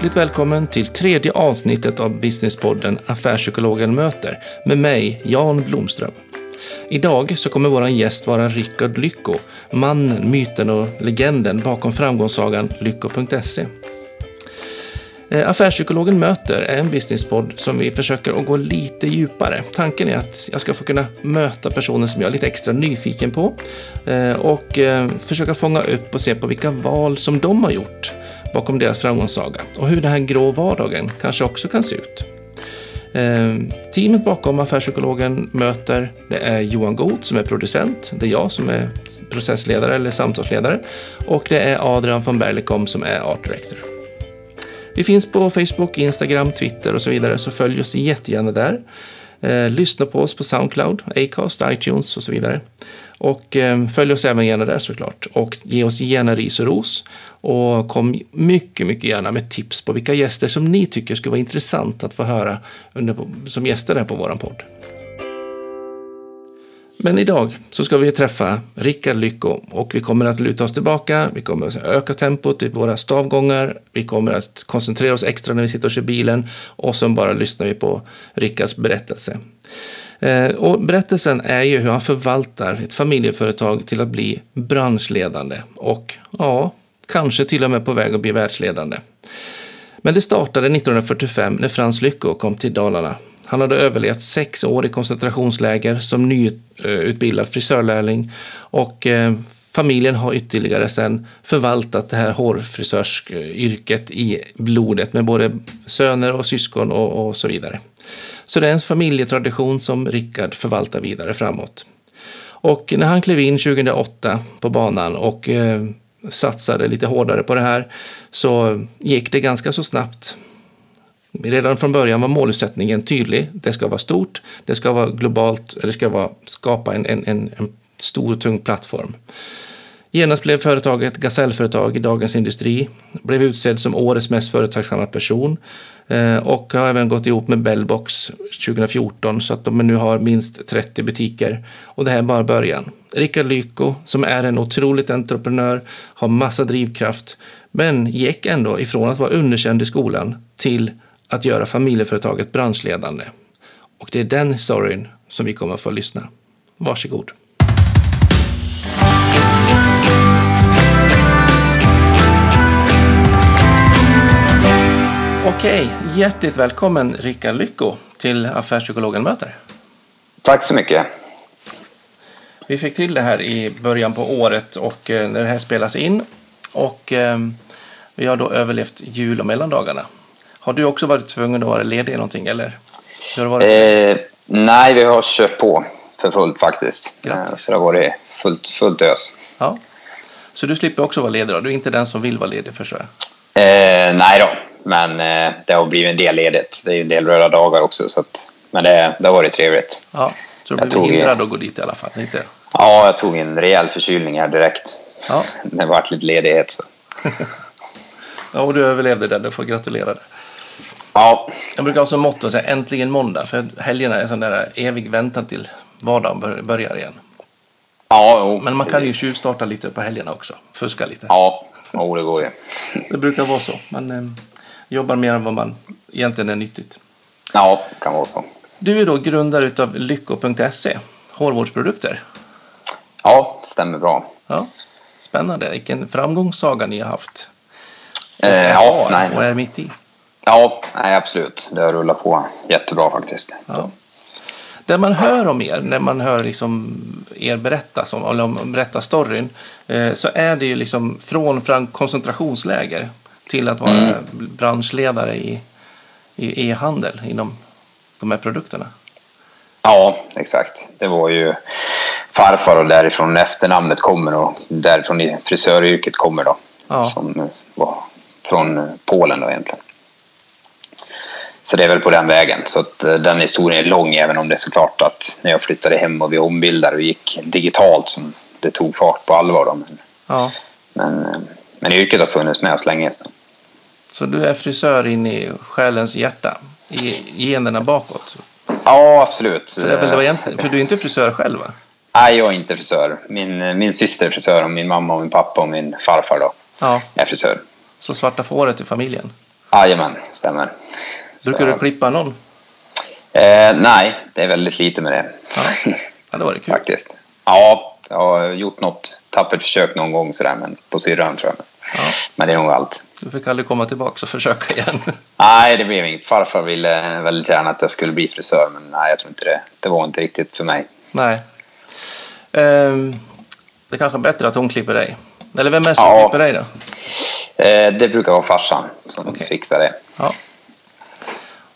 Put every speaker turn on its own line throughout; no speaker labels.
Hjärtligt välkommen till tredje avsnittet av Businesspodden Affärspsykologen möter med mig, Jan Blomström. Idag så kommer vår gäst vara Rickard Lycko, mannen, myten och legenden bakom framgångssagan Lycko.se. Eh, Affärspsykologen möter är en businesspodd som vi försöker att gå lite djupare. Tanken är att jag ska få kunna möta personer som jag är lite extra nyfiken på eh, och eh, försöka fånga upp och se på vilka val som de har gjort bakom deras framgångssaga och hur den här grå vardagen kanske också kan se ut. Ehm, teamet bakom Affärspsykologen möter det är Johan Goth som är producent, det är jag som är processledare eller samtalsledare och det är Adrian von Berlikom som är art director. Vi finns på Facebook, Instagram, Twitter och så vidare, så följ oss jättegärna där. Ehm, lyssna på oss på Soundcloud, Acast, iTunes och så vidare. Och eh, följ oss även gärna där såklart. Och ge oss gärna ris och ros. Och kom mycket, mycket gärna med tips på vilka gäster som ni tycker skulle vara intressant att få höra under, som gäster här på vår podd. Men idag så ska vi träffa Rickard Lycko och vi kommer att luta oss tillbaka. Vi kommer att öka tempot i våra stavgångar. Vi kommer att koncentrera oss extra när vi sitter och kör bilen och sen bara lyssnar vi på Rickards berättelse. Eh, och berättelsen är ju hur han förvaltar ett familjeföretag till att bli branschledande och ja, kanske till och med på väg att bli världsledande. Men det startade 1945 när Frans Lycko kom till Dalarna han hade överlevt sex år i koncentrationsläger som nyutbildad frisörlärling och eh, familjen har ytterligare sen förvaltat det här hårfrisörsyrket eh, i blodet med både söner och syskon och, och så vidare. Så det är en familjetradition som Rickard förvaltar vidare framåt. Och när han klev in 2008 på banan och eh, satsade lite hårdare på det här så gick det ganska så snabbt. Redan från början var målsättningen tydlig. Det ska vara stort, det ska vara globalt, det ska vara, skapa en, en, en, en stor tung plattform. Genast blev företaget gasellföretag i Dagens Industri, blev utsedd som årets mest företagsamma person eh, och har även gått ihop med Bellbox 2014 så att de nu har minst 30 butiker. Och det här är bara början. Rickard Lyko, som är en otroligt entreprenör, har massa drivkraft, men gick ändå ifrån att vara underkänd i skolan till att göra familjeföretaget branschledande. Och det är den storyn som vi kommer att få lyssna. Varsågod. Okej, hjärtligt välkommen Rickard Lycko till Affärspsykologen möter.
Tack så mycket.
Vi fick till det här i början på året och eh, när det här spelas in och eh, vi har då överlevt jul och mellandagarna. Har du också varit tvungen att vara ledig någonting eller?
Eh, nej, vi har kört på för fullt faktiskt. Grattis. Eh, så det har varit fullt, fullt ös.
Ja. Så du slipper också vara ledig då? Du är inte den som vill vara ledig förstår
jag? Eh, nej då, men eh, det har blivit en del ledigt. Det är ju en del röda dagar också. Så att, men det, det har varit trevligt.
Ja, så du blev hindrad att gå dit i alla fall? Inte?
Ja, jag tog en rejäl förkylning här direkt. Ja. Det vart lite ledighet. Så.
ja, och du överlevde det. Du får gratulera dig.
Ja.
Jag brukar ha som motto att säga äntligen måndag. För helgerna är sån där evig väntan till vardagen börjar igen.
Ja, jo,
Men man kan ju tjuvstarta lite på helgerna också. Fuska lite.
Ja, jo, det går ju.
det brukar vara så. Man eh, jobbar mer än vad man egentligen är nyttigt.
Ja, kan vara så.
Du är då grundare av Lycko.se, hårvårdsprodukter.
Ja, stämmer bra.
Ja, Spännande. Vilken framgångssaga ni har haft.
Eh, ja, nej.
Och är mitt i.
Ja, nej, absolut. Det har rullat på jättebra faktiskt.
Ja. Det man hör om er, när man hör liksom er berätta, som, eller berätta storyn, eh, så är det ju liksom från, från koncentrationsläger till att vara mm. branschledare i, i e-handel inom de här produkterna.
Ja, exakt. Det var ju farfar och därifrån efternamnet kommer och därifrån frisöryrket kommer då. Ja. Som var från Polen då egentligen. Så det är väl på den vägen. Så att eh, den historien är lång även om det är såklart att när jag flyttade hem och vi ombildade och gick digitalt som det tog fart på allvar. Då. Men,
ja.
men, eh, men yrket har funnits med oss länge. Så.
Så du är frisör in i själens hjärta? I generna bakåt?
Ja, absolut.
Så det är väl för du är inte frisör själv va?
Nej, jag är inte frisör. Min, min syster är frisör och min mamma och min pappa och min farfar då
ja.
är frisör.
Så svarta fåret i familjen?
Jajamän, stämmer.
Brukar du klippa någon?
Eh, nej, det är väldigt lite med det.
Ja, ja det var det kul.
Faktiskt. Ja, jag har gjort något tappert försök någon gång sådär, men på syrran tror jag. Ja. Men det är nog allt.
Du fick aldrig komma tillbaka och försöka igen?
Nej, det blev inget. Farfar ville väldigt gärna att jag skulle bli frisör, men nej, jag tror inte det. Det var inte riktigt för mig.
Nej. Ehm, det är kanske är bättre att hon klipper dig? Eller vem är det som ja. klipper dig då?
Eh, det brukar vara farsan som okay. fixar det. Ja.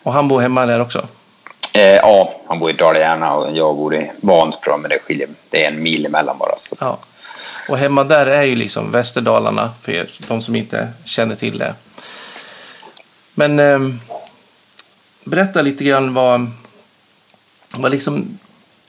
Och han bor hemma där också?
Eh, ja, han bor i Dala-Järna och jag bor i Vansbro, men det skiljer, det är en mil emellan bara. Så.
Ja. Och hemma där är ju liksom Västerdalarna för er, de som inte känner till det. Men eh, berätta lite grann vad, vad liksom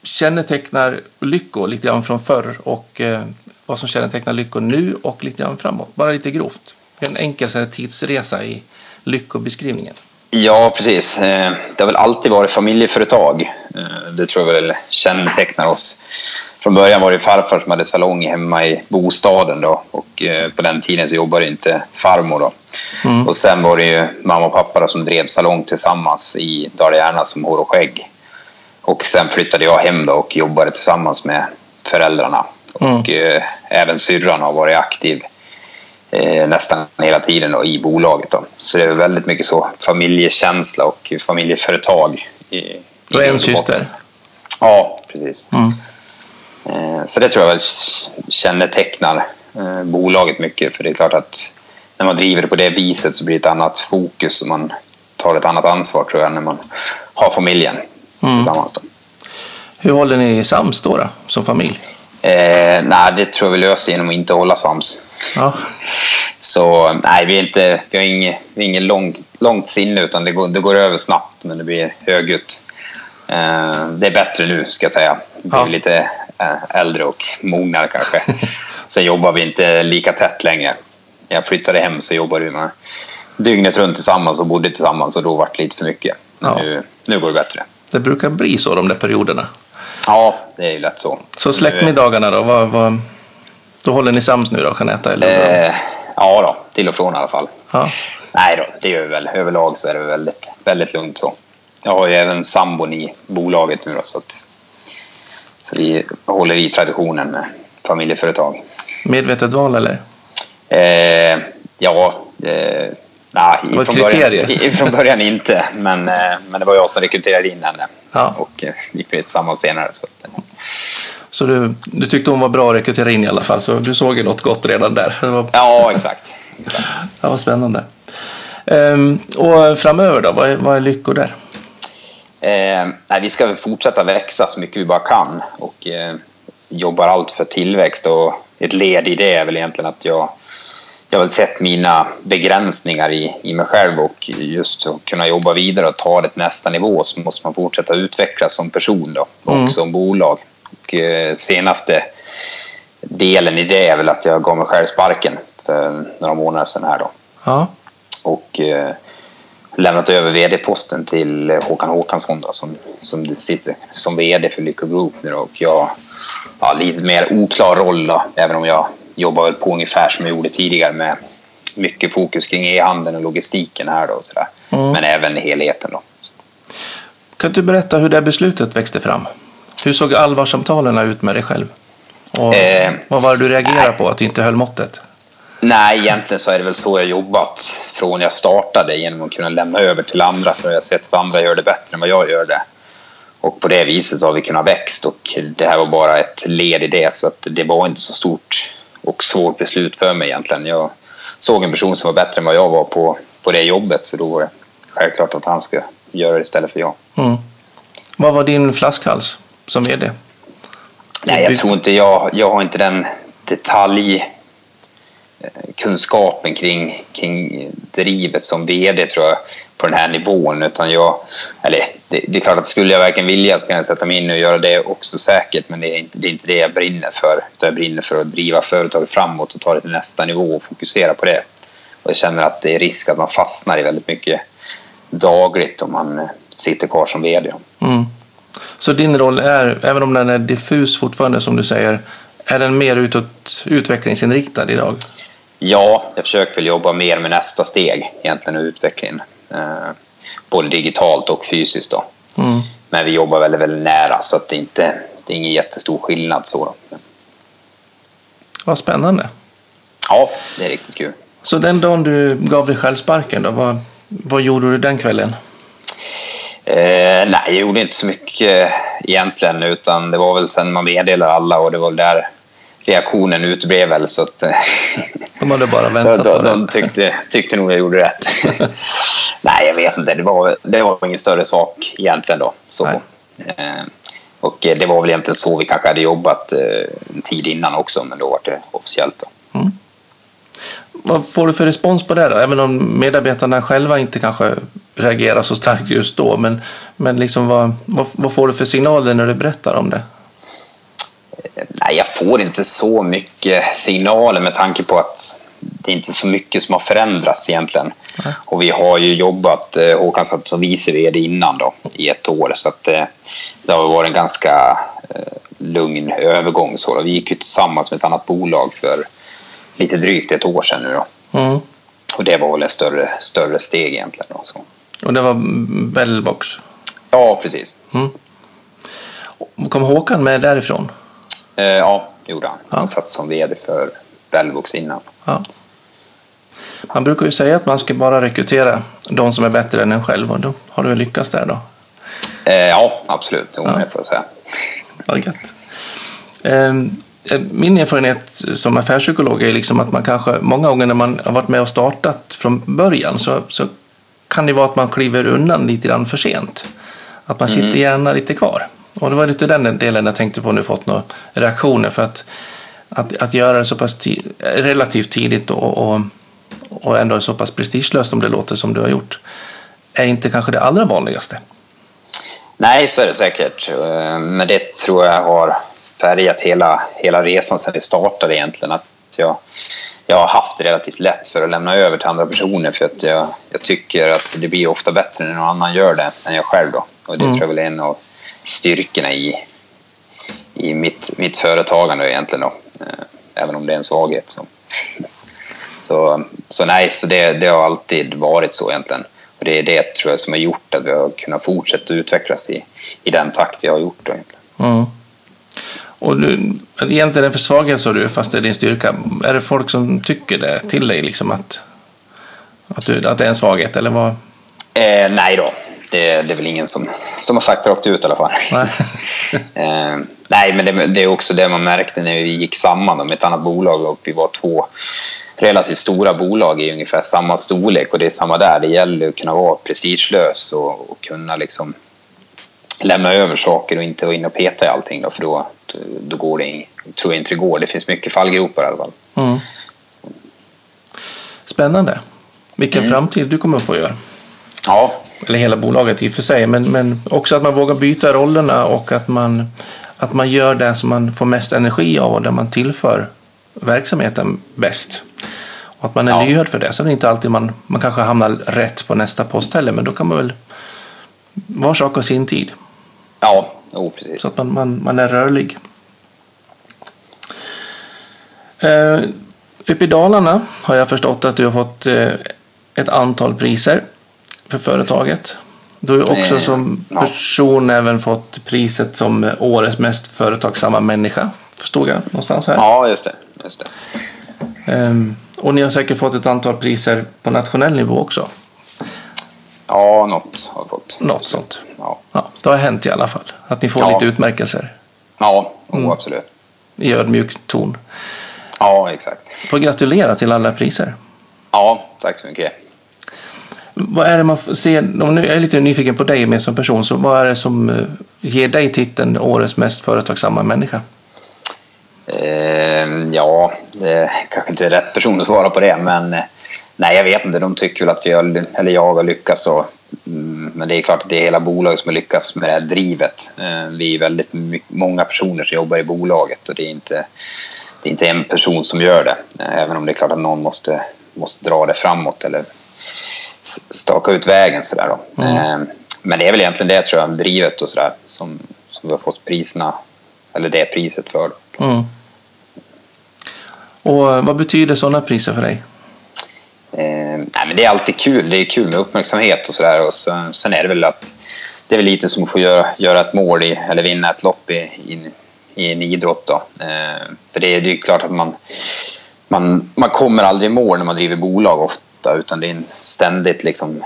kännetecknar Lycko lite grann från förr och eh, vad som kännetecknar Lycko nu och lite grann framåt. Bara lite grovt. En enkel tidsresa i Lyckobeskrivningen.
Ja, precis. Eh, det har väl alltid varit familjeföretag. Eh, det tror jag väl kännetecknar oss. Från början var det farfar som hade salong hemma i bostaden då och eh, på den tiden så jobbade inte farmor då. Mm. Och sen var det ju mamma och pappa då som drev salong tillsammans i Dala-Järna som hår och skägg. Och sen flyttade jag hem då och jobbade tillsammans med föräldrarna. Mm. Och eh, även syrran har varit aktiv eh, nästan hela tiden då, i bolaget. Då. Så det är väldigt mycket så familjekänsla och familjeföretag. I, i
och en syster?
Ja, precis. Mm. Eh, så det tror jag väl kännetecknar eh, bolaget mycket. För det är klart att när man driver det på det viset så blir det ett annat fokus och man tar ett annat ansvar tror jag när man har familjen mm. tillsammans. Då.
Hur håller ni sams då, då som familj?
Eh, nej, det tror jag vi löser genom att inte hålla sams. Ja. Så nej, vi, är inte, vi har inget, vi har inget lång, långt sinne utan det går, det går över snabbt men det blir högljutt. Eh, det är bättre nu ska jag säga. Vi är ja. lite eh, äldre och mognare kanske. Sen jobbar vi inte lika tätt längre. Jag flyttade hem så jobbade vi med dygnet runt tillsammans och bodde tillsammans och då var det lite för mycket. Ja. nu, nu går det bättre.
Det brukar bli så de där perioderna.
Ja, det är ju lätt så.
Så släktmiddagarna då? Vad, vad, då håller ni sams nu då, Jeanette? Eller?
Eh, ja, då, till och från i alla fall. Ja. Nej då, det gör vi väl. Överlag så är det väldigt, väldigt lugnt så. Jag har ju även sambon i bolaget nu då, så att så vi håller i traditionen med familjeföretag.
Medvetet val eller?
Eh, ja, eh, nej, från början, från början inte. Men, eh, men det var jag som rekryterade in henne. Ja. Och eh, gick vi tillsammans senare. Så, att,
så du, du tyckte hon var bra att rekrytera in i alla fall, så du såg ju något gott redan där? Var...
Ja, exakt. exakt.
Ja, vad spännande. Ehm, och framöver då, vad är, vad är lyckor där?
Eh, nej, vi ska fortsätta växa så mycket vi bara kan och eh, jobbar allt för tillväxt. Och ett led i det är väl egentligen att jag, jag har sett mina begränsningar i, i mig själv och just att kunna jobba vidare och ta det till nästa nivå så måste man fortsätta utvecklas som person då, och mm. som bolag. Och, eh, senaste delen i det är väl att jag gav mig själv sparken för några månader sedan här då. Ja. Och eh, lämnat över vd-posten till Håkan Håkansson då, som, som sitter som vd för Lycko Group nu då, och jag har lite mer oklar roll då, även om jag jobbar väl på ungefär som jag gjorde tidigare med mycket fokus kring e-handeln och logistiken här då och sådär. Mm. Men även helheten då.
Kan du berätta hur det beslutet växte fram? Hur såg allvarssamtalen ut med dig själv? Och eh, vad var det du reagerade nej. på att du inte höll måttet?
Nej, egentligen så är det väl så jag jobbat från jag startade genom att kunna lämna över till andra för jag har sett att andra gör det bättre än vad jag gör det. Och på det viset så har vi kunnat växa och det här var bara ett led i det så att det var inte så stort och svårt beslut för mig egentligen. Jag såg en person som var bättre än vad jag var på, på det jobbet så då var det självklart att han skulle göra det istället för jag. Mm.
Vad var din flaskhals som vd?
Nej, jag tror inte jag, jag har inte den detalj kunskapen kring, kring drivet som vd tror jag på den här nivån. Utan jag, eller det, det är klart att skulle jag verkligen vilja så kan jag sätta mig in och göra det också säkert. Men det är inte det, är inte det jag brinner för. utan Jag brinner för att driva företaget framåt och ta det till nästa nivå och fokusera på det. Och jag känner att det är risk att man fastnar i väldigt mycket dagligt om man sitter kvar som vd. Mm.
Så din roll är, även om den är diffus fortfarande som du säger, är den mer utåt utvecklingsinriktad idag?
Ja, jag försöker väl jobba mer med nästa steg egentligen i utvecklingen. Eh, både digitalt och fysiskt då. Mm. Men vi jobbar väldigt, väldigt nära så att det inte det är ingen jättestor skillnad. Så då.
Vad spännande.
Ja, det är riktigt kul.
Så den dagen du gav dig själv sparken, då, vad, vad gjorde du den kvällen?
Eh, nej, jag gjorde inte så mycket egentligen, utan det var väl sen man meddelade alla och det var där reaktionen uteblev väl. Så att,
de hade bara väntat
de, de, de tyckte, tyckte nog jag gjorde rätt. nej, jag vet inte. Det var, det var ingen större sak egentligen då. Så. Eh, och det var väl egentligen så vi kanske hade jobbat eh, en tid innan också, men då var det officiellt. Då. Mm.
Vad får du för respons på det då? Även om medarbetarna själva inte kanske reagerar så starkt just då. Men, men liksom vad, vad, vad får du för signaler när du berättar om det?
Nej, jag får inte så mycket signaler med tanke på att det är inte så mycket som har förändrats egentligen. Mm. Och vi har ju jobbat, eh, Håkan satt som vice vd innan då, i ett år. Så att det, eh, det har varit en ganska eh, lugn övergång. Så då. Vi gick ju tillsammans med ett annat bolag för lite drygt ett år sedan nu då. Mm. Och det var väl ett större, större steg egentligen. Då, så.
Och det var Bellbox?
Ja, precis. Mm.
Kom Håkan med därifrån?
Eh, ja, det gjorde han. Ja. Han satt som vd för Bellbox innan. Ja.
Man brukar ju säga att man ska bara rekrytera de som är bättre än en själv och då har du lyckats där då?
Eh, ja, absolut. Det ja. får jag säga.
Vad gött. Ehm, eh, min erfarenhet som affärspsykolog är liksom att man kanske många gånger när man har varit med och startat från början så, så kan det vara att man kliver undan lite grann för sent. Att man sitter mm. gärna lite kvar. Och det var lite den delen jag tänkte på nu fått några reaktioner för att, att, att göra det så pass tid, relativt tidigt och, och, och ändå så pass prestigelöst som det låter som du har gjort är inte kanske det allra vanligaste.
Nej, så är det säkert. Eh, men det tror jag har färgat hela, hela resan sedan vi startade egentligen. Att jag, jag har haft relativt lätt för att lämna över till andra personer för att jag, jag tycker att det blir ofta bättre när någon annan gör det än jag själv. Då. Och det mm. tror jag väl är en av styrkorna i, i mitt, mitt företagande egentligen. Då. Eh, även om det är en svaghet. Så, så, så nej, så det, det har alltid varit så egentligen. Och det är det tror jag som har gjort att vi har kunnat fortsätta utvecklas i, i den takt vi har gjort. Då, egentligen. Mm.
Och du, egentligen är för svaghet sa du, fast det är din styrka. Är det folk som tycker det till dig, liksom att, att, du, att det är en svaghet? Eller vad?
Eh, nej då, det, det, är väl ingen som, som har sagt rakt ut i alla fall. Nej, eh, nej men det, det, är också det man märkte när vi gick samman med ett annat bolag och vi var två relativt stora bolag i ungefär samma storlek och det är samma där. Det gäller att kunna vara prestigelös och, och kunna liksom lämna över saker och inte vara inne och peta i allting då, för då, då går det, tror jag inte det går. Det finns mycket fallgropar i alla fall. Mm.
Spännande. Vilken mm. framtid du kommer att få göra.
Ja.
Eller hela bolaget i och för sig, men, men också att man vågar byta rollerna och att man, att man gör det som man får mest energi av och där man tillför verksamheten bäst. Och att man är ja. lyhörd för det. Sen är det inte alltid man, man kanske hamnar rätt på nästa post heller, men då kan man väl var sak har sin tid.
Ja, oh, precis.
Så att man, man, man är rörlig. Uh, uppe i Dalarna har jag förstått att du har fått uh, ett antal priser för företaget. Du har också eh, som person ja. även fått priset som årets mest företagsamma människa. Förstod jag någonstans här?
Ja, just det. Just det.
Um, och ni har säkert fått ett antal priser på nationell nivå också.
Ja, något har jag fått.
Något sånt. Ja. ja. Det har hänt i alla fall. Att ni får ja. lite utmärkelser.
Ja, oh, absolut.
I ödmjuk ton.
Ja, exakt.
Får gratulera till alla priser.
Ja, tack så mycket.
Vad är det man ser, om nu är lite nyfiken på dig mer som person, så vad är det som eh, ger dig titeln Årets mest företagsamma människa?
Eh, ja, det är kanske inte är rätt person att svara på det, men eh, nej, jag vet inte. De tycker väl att vi har, eller jag har lyckats då. Mm, men det är klart att det är hela bolaget som har lyckats med det här drivet. Eh, vi är väldigt många personer som jobbar i bolaget och det är inte, det är inte en person som gör det. Även om det är klart att någon måste, måste dra det framåt eller staka ut vägen sådär då. Mm. Men det är väl egentligen det tror jag, drivet och sådär som, som vi har fått priserna, eller det priset för.
Mm. Och vad betyder sådana priser för dig?
Eh, nej, men det är alltid kul. Det är kul med uppmärksamhet och sådär. Och så, sen är det väl att det är väl lite som att få göra, göra ett mål i, eller vinna ett lopp i, i, i en idrott. Då. Eh, för det är ju klart att man, man, man kommer aldrig i mål när man driver bolag ofta utan det är en ständigt liksom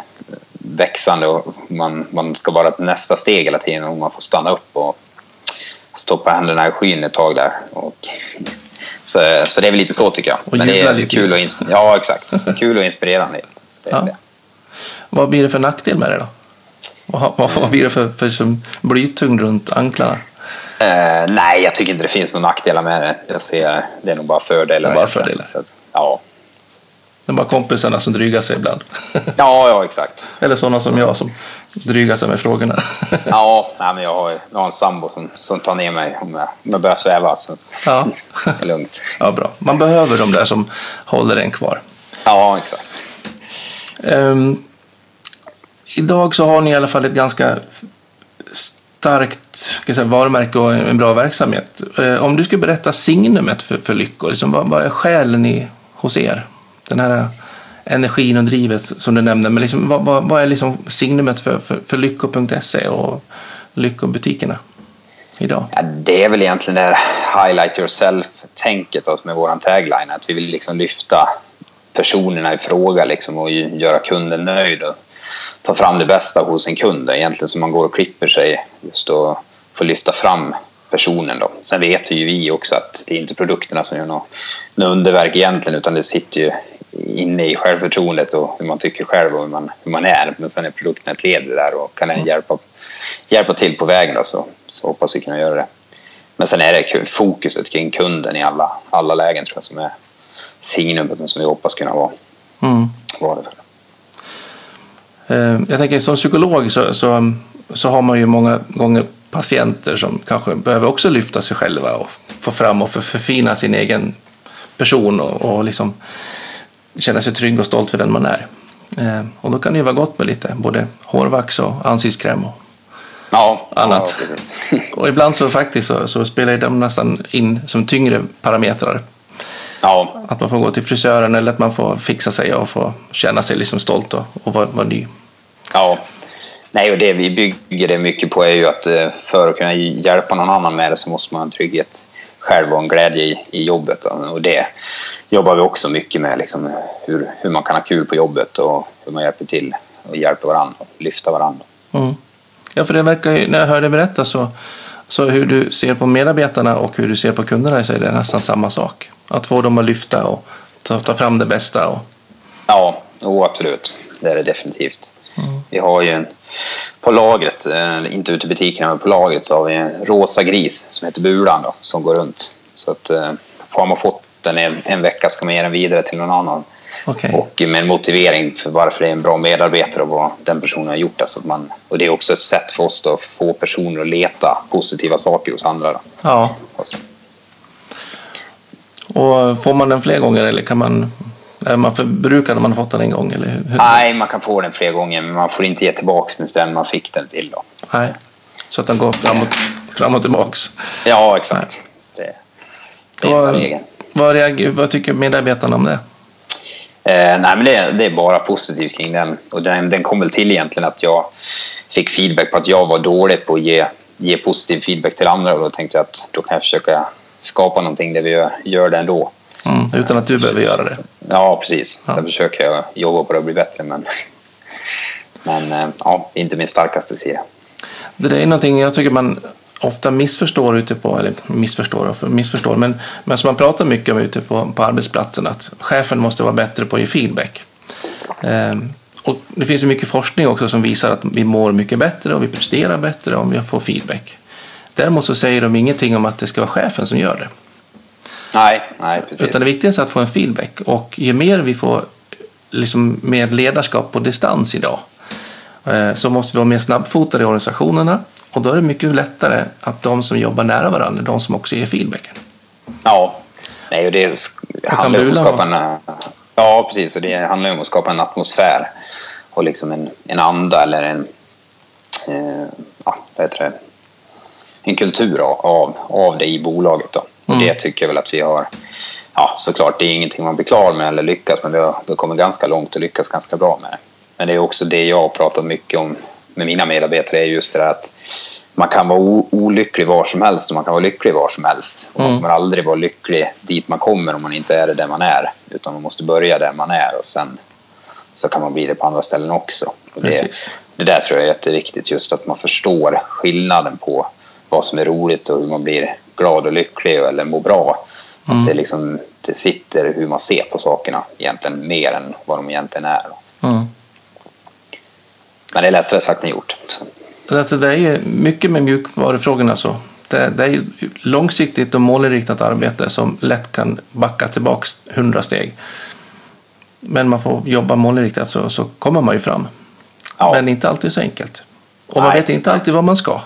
växande och man, man ska vara på nästa steg hela tiden och man får stanna upp och stoppa händerna i skyn ett tag där. Och, så, så det är väl lite så tycker jag.
Och
Men det är
lite.
kul och, inspirerande. ja, exakt. kul och inspirerande.
Ja. Vad blir det för nackdel med det då? Vad, vad, vad blir det för, för som blytung runt anklarna?
Uh, nej, jag tycker inte det finns några nackdelar med det. Jag ser, det är nog bara fördelar.
Det är bara fördelar.
Att, ja.
Är bara kompisarna som drygar sig ibland.
ja, ja, exakt.
Eller sådana som jag som drygar sig med frågorna.
ja, nej, men jag har, jag har en sambo som, som tar ner mig om jag, om jag börjar sväva. Så
ja.
det är lugnt.
Ja, bra. Man behöver de där som håller en kvar.
Ja, exakt.
Um, idag så har ni i alla fall ett ganska starkt ska säga, varumärke och en bra verksamhet. Uh, om du skulle berätta signumet för, för Lycko, liksom, vad, vad är skälen i, hos er? Den här eh, energin och drivet som du nämnde, men liksom, vad, vad, vad är liksom signumet för, för, för Lycko.se och Lyckobutikerna idag?
Ja, det är väl egentligen det här highlight yourself-tänket med vår tagline, att vi vill liksom lyfta personerna i fråga liksom och göra kunden nöjd och ta fram det bästa hos en kund. Egentligen som man går och klipper sig just och får lyfta fram personen. Då. Sen vet ju vi också att det är inte produkterna som gör något, något underverk egentligen utan det sitter ju inne i självförtroendet och hur man tycker själv och hur man, hur man är. Men sen är produkten ett led där och kan den hjälpa, hjälpa till på vägen då, så, så hoppas vi kunna göra det. Men sen är det fokuset kring kunden i alla, alla lägen tror jag som är signumet som vi hoppas kunna vara, mm. vara det för.
Jag tänker som psykolog så, så, så har man ju många gånger patienter som kanske behöver också lyfta sig själva och få fram och förfina sin egen person och, och liksom känna sig trygg och stolt för den man är. Eh, och då kan det ju vara gott med lite både hårvax och ansiktskräm och
ja,
annat. Ja, och ibland så faktiskt så, så spelar de nästan in som tyngre parametrar.
Ja.
Att man får gå till frisören eller att man får fixa sig och få känna sig liksom stolt och, och vara, vara ny.
Ja, Nej, och det vi bygger det mycket på är ju att eh, för att kunna hjälpa någon annan med det så måste man ha en trygghet själv och en glädje i, i jobbet. Och det jobbar vi också mycket med, liksom, hur, hur man kan ha kul på jobbet och hur man hjälper till och hjälper varandra och lyfta varandra.
Mm. Ja, för det verkar ju, när jag hör dig berätta så, så hur du ser på medarbetarna och hur du ser på kunderna så är det nästan samma sak. Att få dem att lyfta och ta, ta fram det bästa. Och...
Ja, oh, absolut. Det är det definitivt. Mm. Vi har ju en, på lagret, eh, inte ute i butikerna, men på lagret så har vi en rosa gris som heter Bulan då, som går runt. Så att eh, har man fått den en, en vecka ska man ge den vidare till någon annan.
Okay.
Och med en motivering för varför det är en bra medarbetare och vad den personen har gjort. Alltså man, och det är också ett sätt för oss att få personer att leta positiva saker hos andra. Då.
Ja. Och får man den fler gånger eller kan man är man förbrukad om man fått den en gång? Eller hur?
Nej, man kan få den fler gånger men man får inte ge tillbaka den man fick den till. Då.
Nej, så att den går fram och, fram och tillbaks?
Ja, exakt. Det,
det är vad, vad, reagerar, vad tycker medarbetarna om det?
Eh, nej, men det, det, är bara positivt kring den. Och den, den kom väl till egentligen att jag fick feedback på att jag var dålig på att ge, ge positiv feedback till andra och då tänkte jag att då kan jag försöka skapa någonting där vi gör, gör det ändå.
Mm, utan att du behöver göra det?
Ja, precis. Ja. Sen försöker jag jobba på det och bli bättre. Men, men eh, ja, det är inte min starkaste sida.
Det är någonting jag tycker man ofta missförstår ute på, eller missförstår och missförstår, men, men som man pratar mycket om ute på, på arbetsplatsen, att chefen måste vara bättre på att ge feedback. Ehm, och det finns ju mycket forskning också som visar att vi mår mycket bättre och vi presterar bättre om vi får feedback. Däremot så säger de ingenting om att det ska vara chefen som gör det.
Nej, nej precis.
Utan det viktigaste är att få en feedback. Och ju mer vi får liksom, med ledarskap på distans idag eh, så måste vi vara mer snabbfotade i organisationerna. Och då är det mycket lättare att de som jobbar nära varandra är de som också ger feedbacken.
Ja, nej, och det handlar om att skapa en... Ja, precis. Och det handlar om att skapa en atmosfär och liksom en, en anda eller en... Eh, ja, vad heter det? En kultur av, av det i bolaget. Då. Och mm. det tycker jag väl att vi har ja, såklart, det är ingenting man blir klar med eller lyckas men vi har, vi har kommit ganska långt och lyckats ganska bra med det. Men det är också det jag har pratat mycket om med mina medarbetare är just det där att man kan vara olycklig var som helst och man kan vara lycklig var som helst. Och mm. Man kommer aldrig vara lycklig dit man kommer om man inte är det där man är. Utan man måste börja där man är och sen så kan man bli det på andra ställen också. Det, det där tror jag är jätteviktigt, just att man förstår skillnaden på vad som är roligt och hur man blir glad och lycklig eller mår bra. Mm. Att det, liksom, det sitter hur man ser på sakerna egentligen mer än vad de egentligen är. Mm. Men det är lättare sagt än gjort.
Alltså det är ju mycket med mjukvarufrågorna så. Det, det är ju långsiktigt och målinriktat arbete som lätt kan backa tillbaks hundra steg. Men man får jobba målinriktat så, så kommer man ju fram. Ja. Men inte alltid så enkelt. Och man vet inte alltid vad man ska.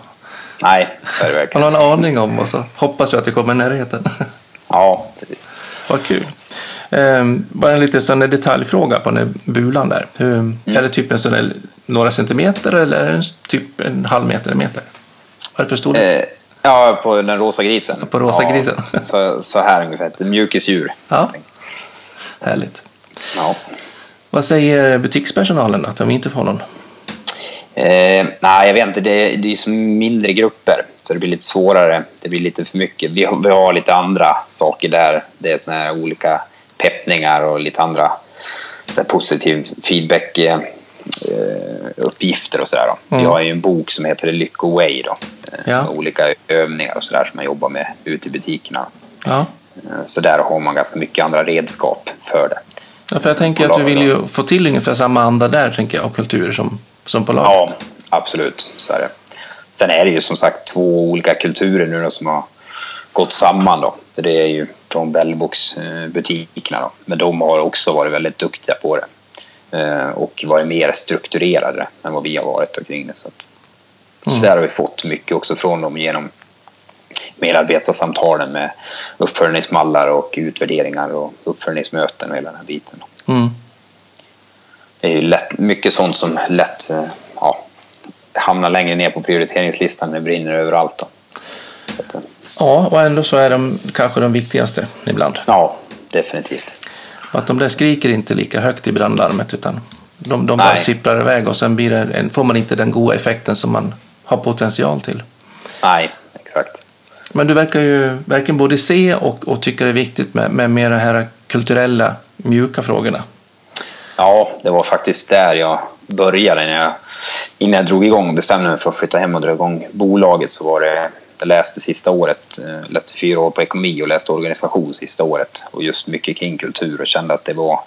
Nej, så är det verkligen.
Man har en aning om och så hoppas jag att det kommer i närheten.
Ja, precis.
Vad kul. Ehm, bara en liten sån detaljfråga på den här bulan där. Hur, mm. Är det typ en sån där, några centimeter eller det typ en halv meter, en meter? Vad är det för storlek? Eh,
ja, på den rosa grisen.
På rosa ja, grisen.
så, så här ungefär, ett mjukisdjur.
Ja, härligt. Ja. Vad säger butikspersonalen då, att de inte får någon?
Eh, nej, jag vet inte. Det, det är som mindre grupper, så det blir lite svårare. Det blir lite för mycket. Vi har, vi har lite andra saker där. Det är såna olika peppningar och lite andra så positiv feedback eh, uppgifter och sådär. Mm. Vi har ju en bok som heter Lycko Way då. Eh, ja. Olika övningar och sådär som man jobbar med ute i butikerna. Ja. Eh, så där har man ganska mycket andra redskap för det.
Ja, för jag tänker att du vill ju få till ungefär samma anda där, tänker jag, och kultur som, som på laget.
Ja, absolut. Så är det. Sen är det ju som sagt två olika kulturer nu då, som har gått samman. Då. För det är ju från Bellbox-butikerna. Men de har också varit väldigt duktiga på det. Eh, och varit mer strukturerade än vad vi har varit kring det. Så, att, mm. så där har vi fått mycket också från dem genom medarbetarsamtalen med uppföljningsmallar och utvärderingar och uppföljningsmöten och hela den biten. Mm. Det är ju lätt, mycket sånt som lätt eh, ja, hamnar längre ner på prioriteringslistan när det brinner överallt. Då.
Att, ja, och ändå så är de kanske de viktigaste ibland.
Ja, definitivt.
Och att de där skriker inte lika högt i brandlarmet utan de, de bara sipprar iväg och sen det, får man inte den goda effekten som man har potential till.
Nej, exakt.
Men du verkar ju verkligen både se och, och tycka det är viktigt med, med mer de här kulturella, mjuka frågorna.
Ja, det var faktiskt där jag började. När jag, innan jag drog igång och bestämde mig för att flytta hem och dra igång bolaget så var det läste sista året, eh, läste fyra år på ekonomi och läste organisation sista året och just mycket kring kultur och kände att det var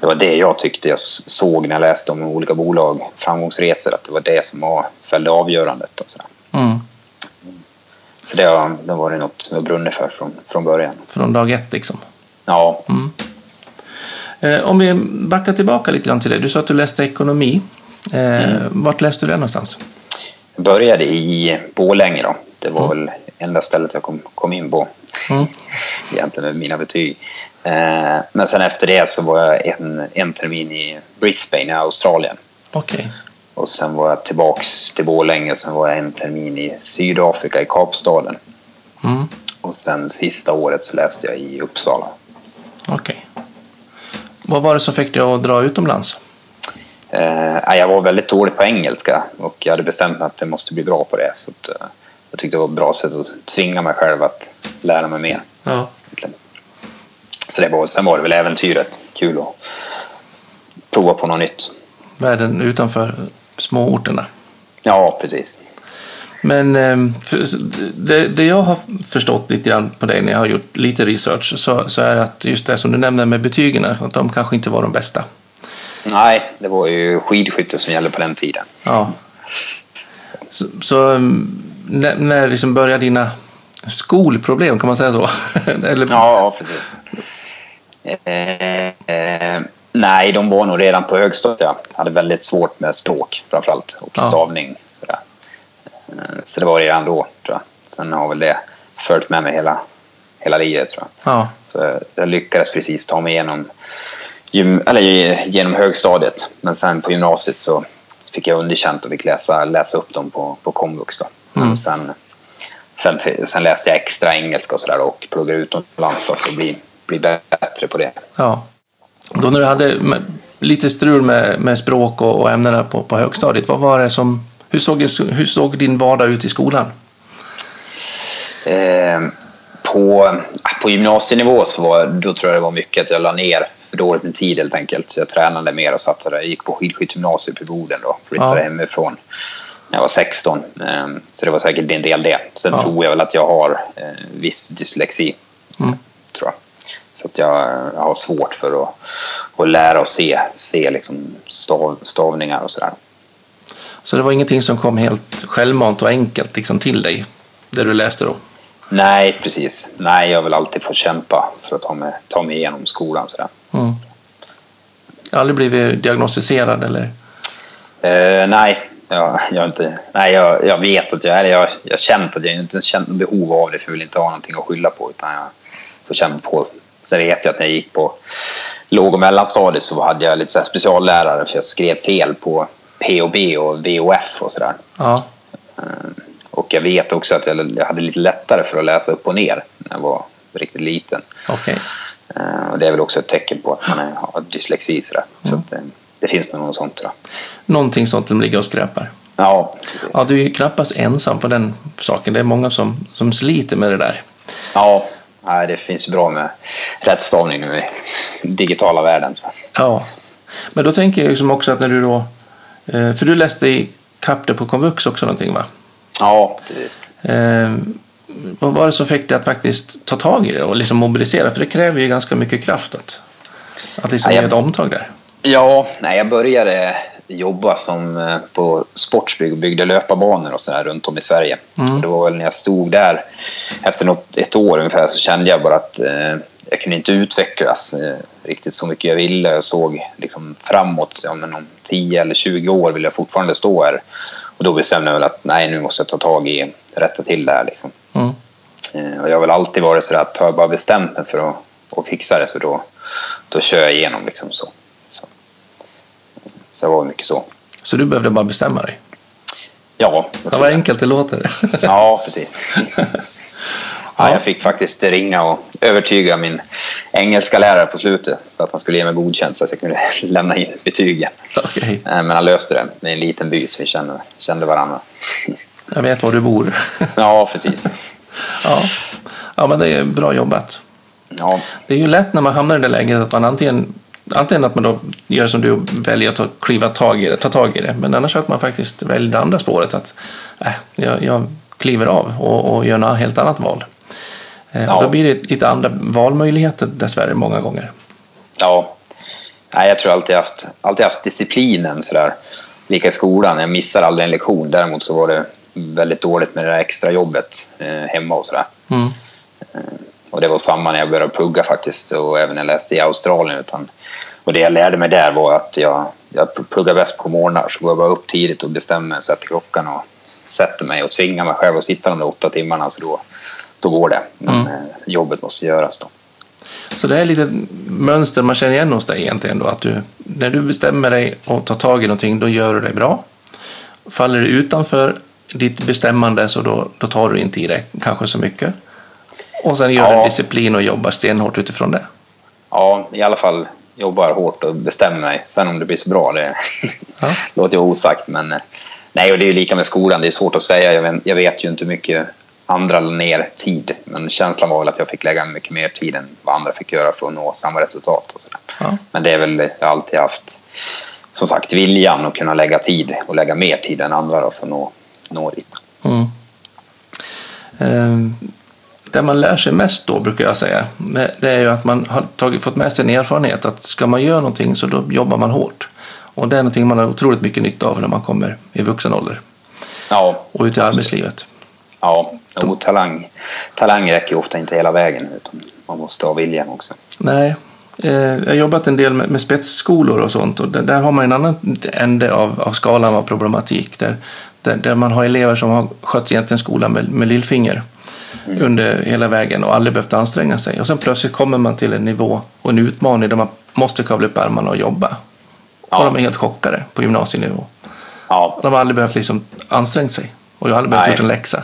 det var det jag tyckte jag såg när jag läste om olika bolag, framgångsresor, att det var det som var, fällde avgörandet. Och så mm. så det, har, det var det något jag brunnit för från, från början.
Från dag ett liksom?
Ja. Mm.
Eh, om vi backar tillbaka lite grann till det. Du sa att du läste ekonomi. Eh, mm. Vart läste du det någonstans?
Jag började i Borlänge då. Det var mm. väl enda stället jag kom, kom in på. Mm. Egentligen med mina betyg. Eh, men sen efter det så var jag en, en termin i Brisbane i Australien.
Okay.
Och sen var jag tillbaks till Borlänge och sen var jag en termin i Sydafrika i Kapstaden. Mm. Och sen sista året så läste jag i Uppsala.
Okej. Okay. Vad var det som fick dig att dra utomlands?
Eh, jag var väldigt dålig på engelska och jag hade bestämt mig att jag måste bli bra på det. Så att, eh, jag tyckte det var ett bra sätt att tvinga mig själv att lära mig mer. Ja. Så det var, sen var det väl äventyret. Kul att prova på något nytt.
Världen utanför småorterna.
Ja, precis.
Men ehm, det, det, jag har förstått lite grann på dig när jag har gjort lite research så, så är att just det som du nämnde med betygen, att de kanske inte var de bästa.
Nej, det var ju skidskytte som gällde på den tiden.
Ja. Så, så ehm, när, när liksom börjar dina skolproblem, kan man säga så?
Eller... Ja, precis. Eh, eh, nej, de var nog redan på högstadiet. Jag hade väldigt svårt med språk framförallt och ja. stavning. Sådär. Eh, så det var redan då, tror jag. Sen har väl det följt med mig hela, hela livet, tror jag. Ja. Så jag lyckades precis ta mig igenom, eller genom högstadiet. Men sen på gymnasiet så fick jag underkänt och fick läsa, läsa upp dem på, på komvux. Då. Mm. Sen, sen, sen läste jag extra engelska och sådär och pluggade utomlands för att bli, bli bättre på det.
Ja. Då när du hade lite strul med, med språk och, och ämnena på, på högstadiet, vad var det som, hur, såg, hur såg din vardag ut i skolan?
Eh, på, på gymnasienivå så var, då tror jag det var mycket att jag la ner för dåligt med tid helt enkelt. Så jag tränade mer och satt där. Jag gick på skidskyttegymnasiet i Boden då, flyttade ja. hemifrån när jag var 16. Eh, så det var säkert en del det. Sen ja. tror jag väl att jag har eh, viss dyslexi. Mm. Tror jag. Så att jag, jag har svårt för att, att lära och se, se liksom stav, stavningar och sådär.
Så det var ingenting som kom helt självmant och enkelt liksom till dig, det du läste då?
Nej, precis. Nej, jag har väl alltid fått kämpa för att ta mig, ta mig igenom skolan. Sådär. Mm.
Aldrig blivit diagnostiserad eller?
Eh, nej, jag, jag, inte, nej jag, jag vet att jag är jag, jag har känt att jag inte känt behov av det för jag vill inte ha någonting att skylla på utan jag får kämpa på. Sen vet jag att när jag gick på låg och mellanstadiet så hade jag lite så speciallärare för jag skrev fel på POB och VOF och sådär. Ja. Eh, och jag vet också att jag hade lite lättare för att läsa upp och ner när jag var riktigt liten.
Okay.
Eh, och det är väl också ett tecken på att man har dyslexi. Sådär. Mm. Så att det, finns nog något sånt. Då.
Någonting sånt som ligger och skräpar.
Ja.
ja. Du är ju knappast ensam på den saken. Det är många som, som sliter med det där.
Ja, det finns bra med rättstavning nu i digitala världen.
Ja, men då tänker jag liksom också att när du då... Eh, för du läste i Kapte på komvux också någonting va?
Ja, precis.
Eh, vad var det som fick dig att faktiskt ta tag i det och liksom mobilisera? För det kräver ju ganska mycket kraft att, att liksom ja, jag, göra ett omtag där.
Ja, nej, jag började jobba som eh, på Sportsbygg och byggde löparbanor och så här runt om i Sverige. Mm. det var väl när jag stod där efter något, ett år ungefär så kände jag bara att eh, jag kunde inte utvecklas eh, riktigt så mycket jag ville. Jag såg liksom framåt, ja, men om 10 eller 20 år vill jag fortfarande stå här. Och då bestämde jag väl att nej, nu måste jag ta tag i, rätta till det här. Liksom. Mm. Eh, och jag har väl alltid varit så att har jag bara bestämt mig för att, att fixa det så då, då kör jag igenom. Liksom, så. Så. det var mycket så.
Så du behövde bara bestämma dig?
Ja.
Det var enkelt det låter.
ja, precis. Ja, jag fick faktiskt ringa och övertyga min engelska lärare på slutet så att han skulle ge mig godkänt så att jag kunde lämna in betygen.
Okay. Eh,
men han löste det. Det är en liten by så vi kände, kände varandra.
Jag vet var du bor.
Ja, precis.
Ja. ja, men det är bra jobbat.
Ja.
Det är ju lätt när man hamnar i det läget att man antingen Antingen att man då gör som du väljer att ta, kliva tag i det, ta tag i det, men annars att man faktiskt väljer det andra spåret att äh, jag, jag kliver av och, och gör något helt annat val. Eh, ja. Och då blir det lite andra valmöjligheter dessvärre många gånger.
Ja, Nej, jag tror alltid haft, alltid haft disciplinen sådär. Lika i skolan, jag missar aldrig en lektion. Däremot så var det väldigt dåligt med det där extra jobbet eh, hemma och sådär. Mm. Eh, och det var samma när jag började plugga faktiskt och även när jag läste i Australien. Utan, och det jag lärde mig där var att jag, jag pluggar bäst på morgnar så går jag bara upp tidigt och bestämmer mig, sätter klockan och sätter mig och tvingar mig själv att sitta de där åtta timmarna så då, då går det. Men mm. Eh, jobbet måste göras då.
Så det är lite mönster man känner igen hos dig egentligen då, att du, när du bestämmer dig och tar tag i någonting, då gör du det bra. Faller det utanför ditt bestämmande så då, då tar du inte i det kanske så mycket. Och sen gör ja. du disciplin och jobbar stenhårt utifrån det.
Ja, i alla fall jobbar hårt och bestämmer mig. Sen om det blir så bra, det ja. låter ju osagt. Men nej, och det är ju lika med skolan. Det är svårt att säga. Jag vet, jag vet ju inte hur mycket andra la ner tid. Men känslan var väl att jag fick lägga mycket mer tid än vad andra fick göra för att nå samma resultat. Och så ja. Men det är väl, jag har alltid haft, som sagt, viljan att kunna lägga tid och lägga mer tid än andra då för att nå, nå dit. Mm.
Um det man lär sig mest då, brukar jag säga, det är ju att man har tagit, fått med sig en erfarenhet att ska man göra någonting så då jobbar man hårt. Och det är någonting man har otroligt mycket nytta av när man kommer i vuxen ålder.
Ja.
Och ut i arbetslivet.
Ja, och talang, talang räcker ju ofta inte hela vägen utan man måste ha viljan också.
Nej, eh, jag har jobbat en del med, med spetsskolor och sånt och där, har man en annan ände av, av skalan av problematik där, där, där, man har elever som har skött egentligen skolan med, med lillfinger mm. under hela vägen och aldrig behövt anstränga sig. Och sen plötsligt kommer man till en nivå och en utmaning där man måste kavla upp ärmarna och jobba. Ja. Och de är helt chockade på gymnasienivå. Ja. De har aldrig behövt liksom ansträngt sig och jag har aldrig behövt gjort en läxa.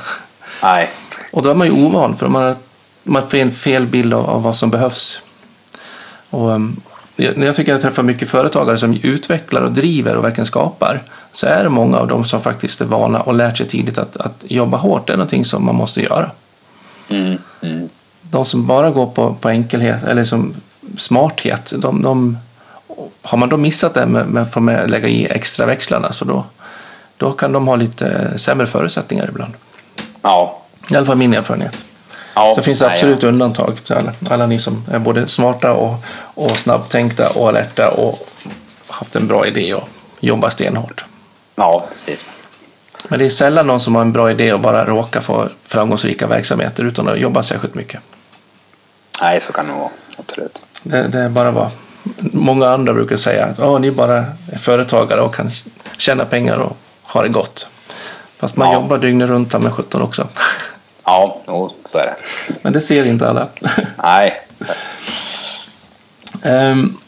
Nej.
Och då är man ju ovan för man har, man får en fel bild av, av vad som behövs Och, um, när jag tycker jag träffar mycket företagare som utvecklar och driver och verkligen skapar så är det många av dem som faktiskt är vana och lärt sig tidigt att, att jobba hårt. Det är någonting som man måste göra.
Mm, mm.
De som bara går på, på enkelhet eller som smarthet, de, de, har man då missat det med, med, med att lägga i extra växlarna så då, då kan de ha lite sämre förutsättningar ibland.
Ja.
I alla fall min erfarenhet. Ja, så finns det absolut nej, undantag till alla, alla ni som är både smarta och, och snabbtänkta och alerta och haft en bra idé och jobbar stenhårt.
Ja, precis.
Men det är sällan någon som har en bra idé och bara råkar få framgångsrika verksamheter utan att jobba särskilt mycket.
Nej, så kan det vara. Absolut.
Det, det är bara vad många andra brukar säga. att oh, ni bara är företagare och kan tjäna pengar och ha det gott. Fast man ja. jobbar dygnet runt med 17 också.
Ja, jo, så är det.
Men det ser inte alla.
Nej.
um,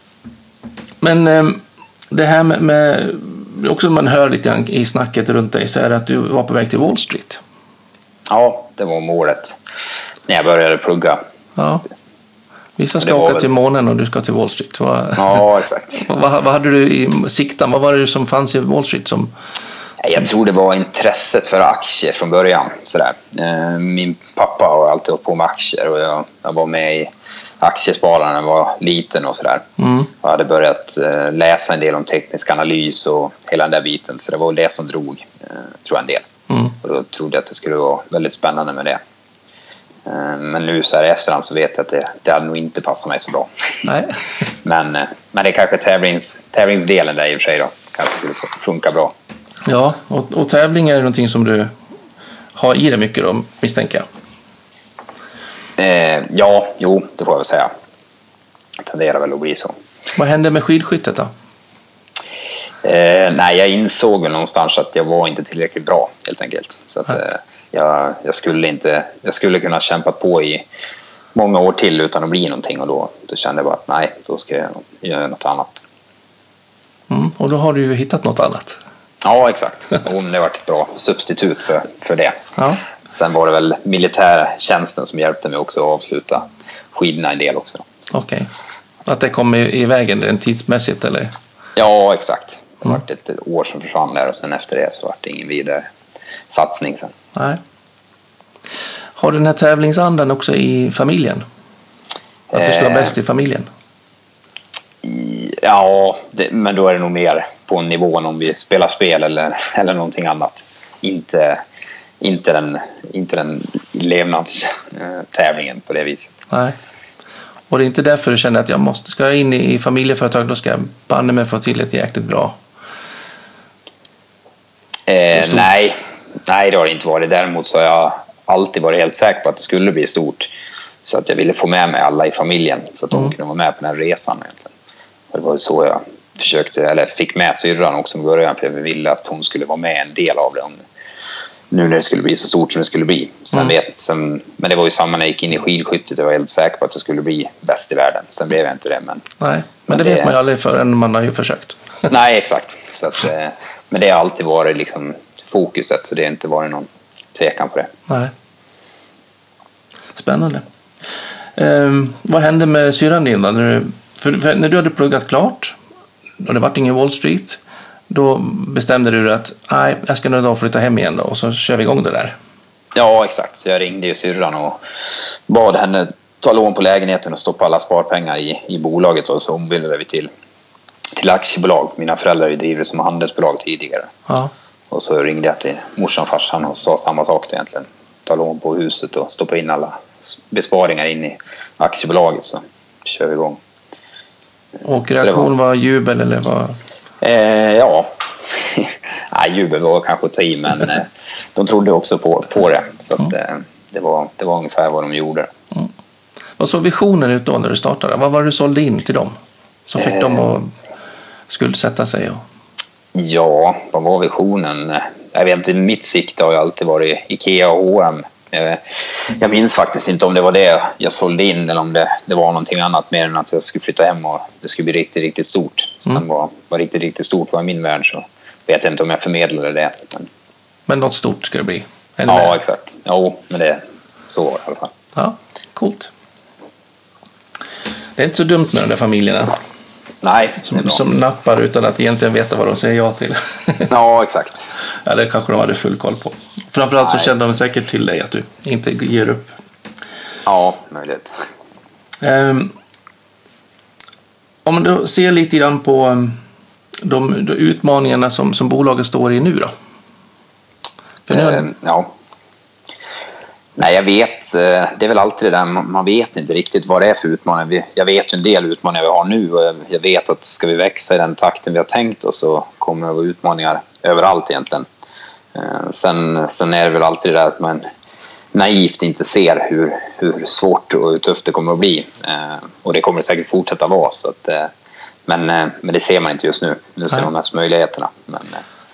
men um, det här med, med också man hör lite grann i snacket runt dig så är det att du var på väg till Wall Street.
Ja, det var målet när jag började plugga.
Ja. Vissa ska åka väl... till månen och du ska till Wall Street. Vad...
Ja, exakt.
vad, vad hade du i siktan? Vad var det som fanns i Wall Street som,
jag tror det var intresset för aktier från början. Sådär. Eh, min pappa har alltid hållit på med aktier och jag, jag var med i Aktiespararna när jag var liten och sådär. Mm. Jag hade börjat eh, läsa en del om teknisk analys och hela den där biten. Så det var det som drog, eh, tror jag, en del. Mm. Och då trodde jag att det skulle vara väldigt spännande med det. Men nu så här i efterhand så vet jag att det, det hade nog inte passat mig så bra.
Nej.
men, men det är kanske tävlings, tävlingsdelen där i och för sig då. Kanske skulle funka bra.
Ja, och, och tävling är någonting som du har i dig mycket då, misstänker jag.
Eh, ja, jo, det får jag väl säga. Det tenderar väl att bli så.
Vad hände med skidskyttet då?
Eh, nej, jag insåg väl någonstans att jag var inte tillräckligt bra helt enkelt. Så att, eh, jag, jag, skulle inte, jag skulle kunna kämpa på i många år till utan att bli någonting och då, då kände jag bara att nej, då ska jag göra något annat.
Mm, och då har du ju hittat något annat.
Ja, exakt. Hon har varit ett bra substitut för, för det. Ja. Sen var det väl militärtjänsten som hjälpte mig också att avsluta skidorna en del också.
Okej. Okay. Att det kom i, i vägen rent tidsmässigt eller?
Ja, exakt. Det var mm. ett år som försvann där och sen efter det så var det ingen vidare satsning sen.
Nej. Har du den här tävlingsandan också i familjen? Att du ska vara bäst i familjen?
Ja, det, men då är det nog mer på nivån om vi spelar spel eller, eller någonting annat. Inte, inte den, inte den levnadstävlingen på det viset.
Nej. Och det är inte därför du känner att jag måste, ska jag in i familjeföretag då ska jag banne mig få till ett jäkligt bra
eh, Nej, nej det har det inte varit. Däremot så har jag alltid varit helt säker på att det skulle bli stort. Så att jag ville få med mig alla i familjen så att de mm. kunde vara med på den här resan. Egentligen. Det var så jag försökte, eller fick med syrran också i början för jag ville att hon skulle vara med en del av det. Nu när det skulle bli så stort som det skulle bli. Sen mm. vet, sen, men det var ju samma när jag gick in i skidskyttet. Jag var helt säker på att jag skulle bli bäst i världen. Sen blev jag inte det. Men,
Nej, men, men det, det vet man ju aldrig förrän man har ju försökt.
Nej, exakt. Så att, eh, men det har alltid varit liksom fokuset så det har inte varit någon tvekan på det.
Nej. Spännande. Um, vad hände med syrran din då? När du, för, för när du hade pluggat klart och det vart ingen Wall Street, då bestämde du att nej, jag ska nog flytta hem igen då, och så kör vi igång det där.
Ja, exakt. Så jag ringde ju syrran och bad henne ta lån på lägenheten och stoppa alla sparpengar i, i bolaget och så ombildade vi till, till aktiebolag. Mina föräldrar driver som handelsbolag tidigare.
Ja.
Och så ringde jag till morsan och farsan och sa samma sak egentligen. Ta lån på huset och stoppa in alla besparingar in i aktiebolaget så kör vi igång.
Och reaktion var... var jubel eller vad?
Eh, ja, Nej, jubel var kanske att ta i men eh, de trodde också på, på det. Så att, mm. Eh, det, var, det var ungefär vad de gjorde.
Mm. Vad såg visionen ut då när du startade? Vad var det du sålde in till dem? Som fick eh, dem att skuldsätta sig? Och...
Ja, vad var visionen? Jag vet inte, mitt sikte har ju alltid varit Ikea och H&M jag minns faktiskt inte om det var det jag sålde in eller om det, det var någonting annat mer än att jag skulle flytta hem och det skulle bli riktigt, riktigt stort. Sen mm. var, var riktigt, riktigt stort var i min värld så vet jag inte om jag förmedlade det. Men,
men något stort ska det bli?
Eller ja, med? exakt. Jo, men det, så var det i alla fall.
Ja, coolt. Det är inte så dumt med de där familjerna.
Nej,
som, som nappar utan att egentligen veta vad de säger ja till.
ja, exakt.
Ja, det kanske de hade full koll på. Framförallt Nej. så kände de säkert till dig att du inte ger upp.
Ja, möjligt.
Um, om man då ser lite grann på um, de, de utmaningarna som, som bolaget står i nu då?
Nu... Uh, ja. Nej, jag vet. Eh, det är väl alltid det där, man vet inte riktigt vad det är för utmaningar. Jag vet ju en del utmaningar vi har nu och jag vet att ska vi växa i den takten vi har tänkt oss så kommer det vara utmaningar överallt egentligen. Eh, sen, sen är det väl alltid det där att man naivt inte ser hur, hur svårt och hur tufft det kommer att bli. Eh, och det kommer det säkert fortsätta vara. Så att, men, men det ser man inte just nu. Nu ser man mest möjligheterna. Men,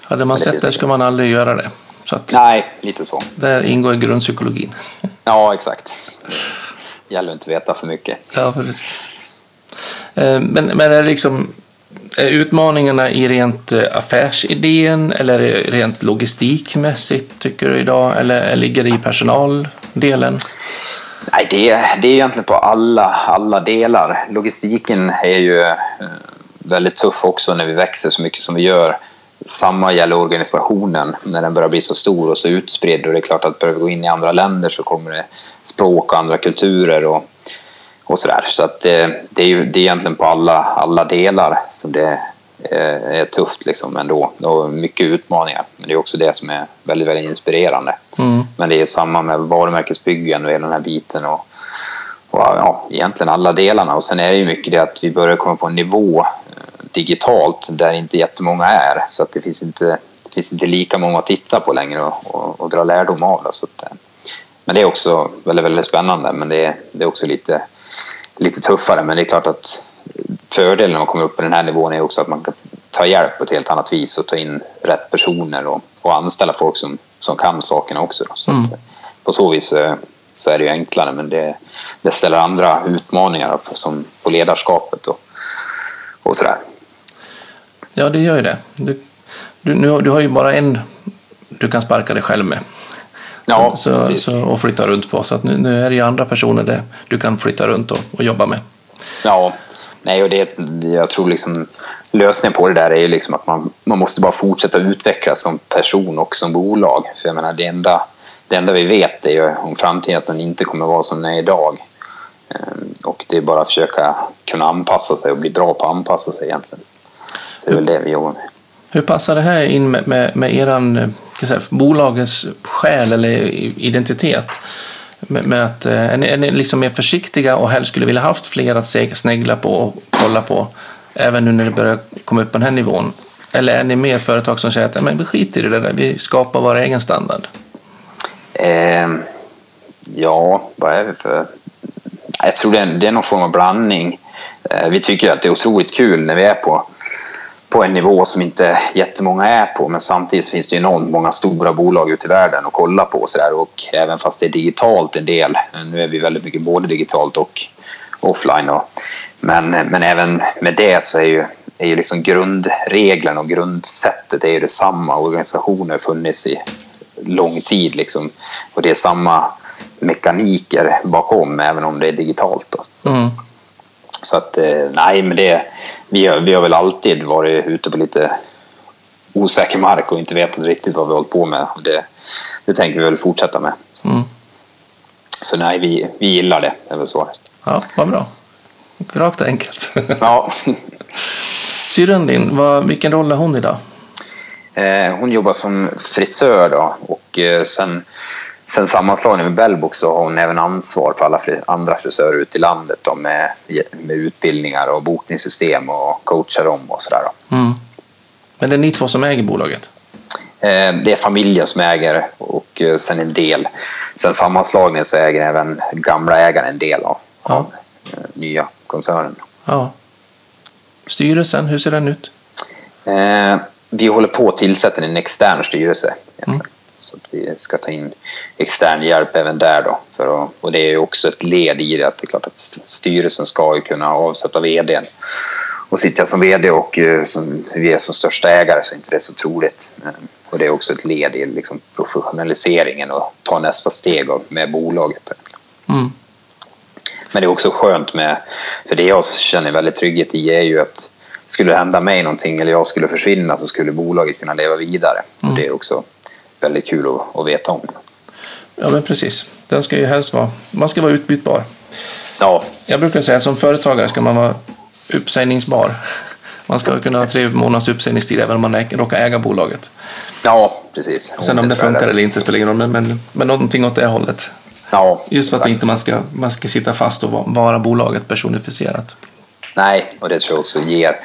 Hade man sett det skulle man aldrig göra det.
Så Nej, lite så.
Där ingår grundpsykologin.
Ja, exakt. Det gäller inte veta för mycket.
Ja, precis. Eh, men, men är liksom är utmaningarna i rent eh, affärsidén eller rent logistikmässigt tycker du idag? Eller ligger det i personaldelen?
Nej, det, är, det är egentligen på alla, alla delar. Logistiken är ju eh, väldigt tuff också när vi växer så mycket som vi gör. Samma gäller organisationen när den börjar bli så stor och så utspridd. Och det är klart att börjar vi gå in i andra länder så kommer det språk och andra kulturer och, och sådär. Så att det, det, är ju det är egentligen på alla, alla delar som det är, är tufft liksom ändå. Och mycket utmaningar. Men det är också det som är väldigt, väldigt inspirerande. Mm. Men det är samma med varumärkesbyggen och hela den här biten. Och, och ja, egentligen alla delarna. Och sen är det ju mycket det att vi börjar komma på en nivå digitalt där inte jättemånga är. Så att det finns inte, det finns inte lika många att titta på längre och, och, och dra lärdom av. Då, så att, eh, men det är också väldigt, väldigt spännande men det, det är också lite, lite tuffare. Men det är klart att fördelen när man kommer upp på den här nivån är också att man kan ta hjälp på ett helt annat vis och ta in rätt personer och, och anställa folk som, som kan sakerna också. Då. Så mm. att, på så vis eh, så är det ju enklare men det, det ställer andra utmaningar på, som på ledarskapet och, och sådär.
Ja, det gör ju det. Du, du, nu, du har ju bara en du kan sparka dig själv med. Ja, så, så, så, och flytta runt på. Så att nu, nu är det ju andra personer där du kan flytta runt och, och jobba med.
Ja, nej, och det, jag tror liksom lösningen på det där är ju liksom att man, man måste bara fortsätta utvecklas som person och som bolag. För jag menar, det enda, det enda vi vet är ju om framtiden att den inte kommer vara som den är idag. Ehm, och det är bara att försöka kunna anpassa sig och bli bra på att anpassa sig egentligen. Det är väl det vi jobbar med.
Hur passar det här in med, med, med eran, säga, bolagets själ eller identitet? Med, med att, eh, är ni, är ni liksom mer försiktiga och helst skulle vilja haft fler att snegla på och kolla på även nu när det börjar komma upp på den här nivån? Eller är ni mer ett företag som säger att men vi skiter i det där, vi skapar vår egen standard?
Eh, ja, vad är det för... Jag tror det är, det är någon form av blandning. Eh, vi tycker att det är otroligt kul när vi är på på en nivå som inte jättemånga är på men samtidigt finns det enormt många stora bolag ute i världen att kolla på och, så där. och även fast det är digitalt en del, nu är vi väldigt mycket både digitalt och offline och, men, men även med det så är ju, är ju liksom grundregeln och grundsättet är ju detsamma. Organisationer har funnits i lång tid liksom. och det är samma mekaniker bakom även om det är digitalt. Då. Mm. Så. Att eh, nej, men det, vi, har, vi har väl alltid varit ute på lite osäker mark och inte vetat riktigt vad vi hållit på med. Och det, det tänker vi väl fortsätta med. Mm. Så nej, vi, vi gillar det, är väl svaret.
Ja, vad bra. Rakt och enkelt.
ja.
Syrran din, vad, vilken roll är hon idag?
Eh, hon jobbar som frisör då och eh, sen Sen sammanslagningen med Bellbox så har hon även ansvar för alla andra frisörer ute i landet då, med, med utbildningar och bokningssystem och coachar dem och sådär.
Mm. Men det är ni två som äger bolaget?
Eh, det är familjen som äger och eh, sen en del. Sen sammanslagningen så äger även gamla ägaren en del av, ja. av eh, nya koncernen.
Ja. Styrelsen, hur ser den ut?
vi håller på att tillsätta en extern styrelse. Mm. Så att vi ska ta in extern hjälp även där då. För att, och det är ju också ett led i det att det är klart att styrelsen ska ju kunna avsätta vdn. Och sitter jag som vd och eh, som, vi är som största ägare så är inte det så troligt. Och det är också ett led i liksom professionaliseringen och ta nästa steg med bolaget. Mm. Men det är också skönt med, för det jag känner väldigt trygghet i är ju att skulle det hända mig någonting eller jag skulle försvinna så skulle bolaget kunna leva vidare. Så mm. det är också väldigt kul att, att veta om.
Ja, men precis. Den ska ju helst vara, man ska vara utbytbar.
Ja.
Jag brukar säga att som företagare ska man vara uppsägningsbar. Man ska kunna ha tre månaders uppsägningstid även om man råkar äga bolaget.
Ja, precis.
Sen om det funkar eller inte spelar ingen roll, men, men, men någonting åt det hållet.
Ja,
Just för att inte man ska, man ska sitta fast och vara bolaget personifierat.
Nej, och det tror jag också ger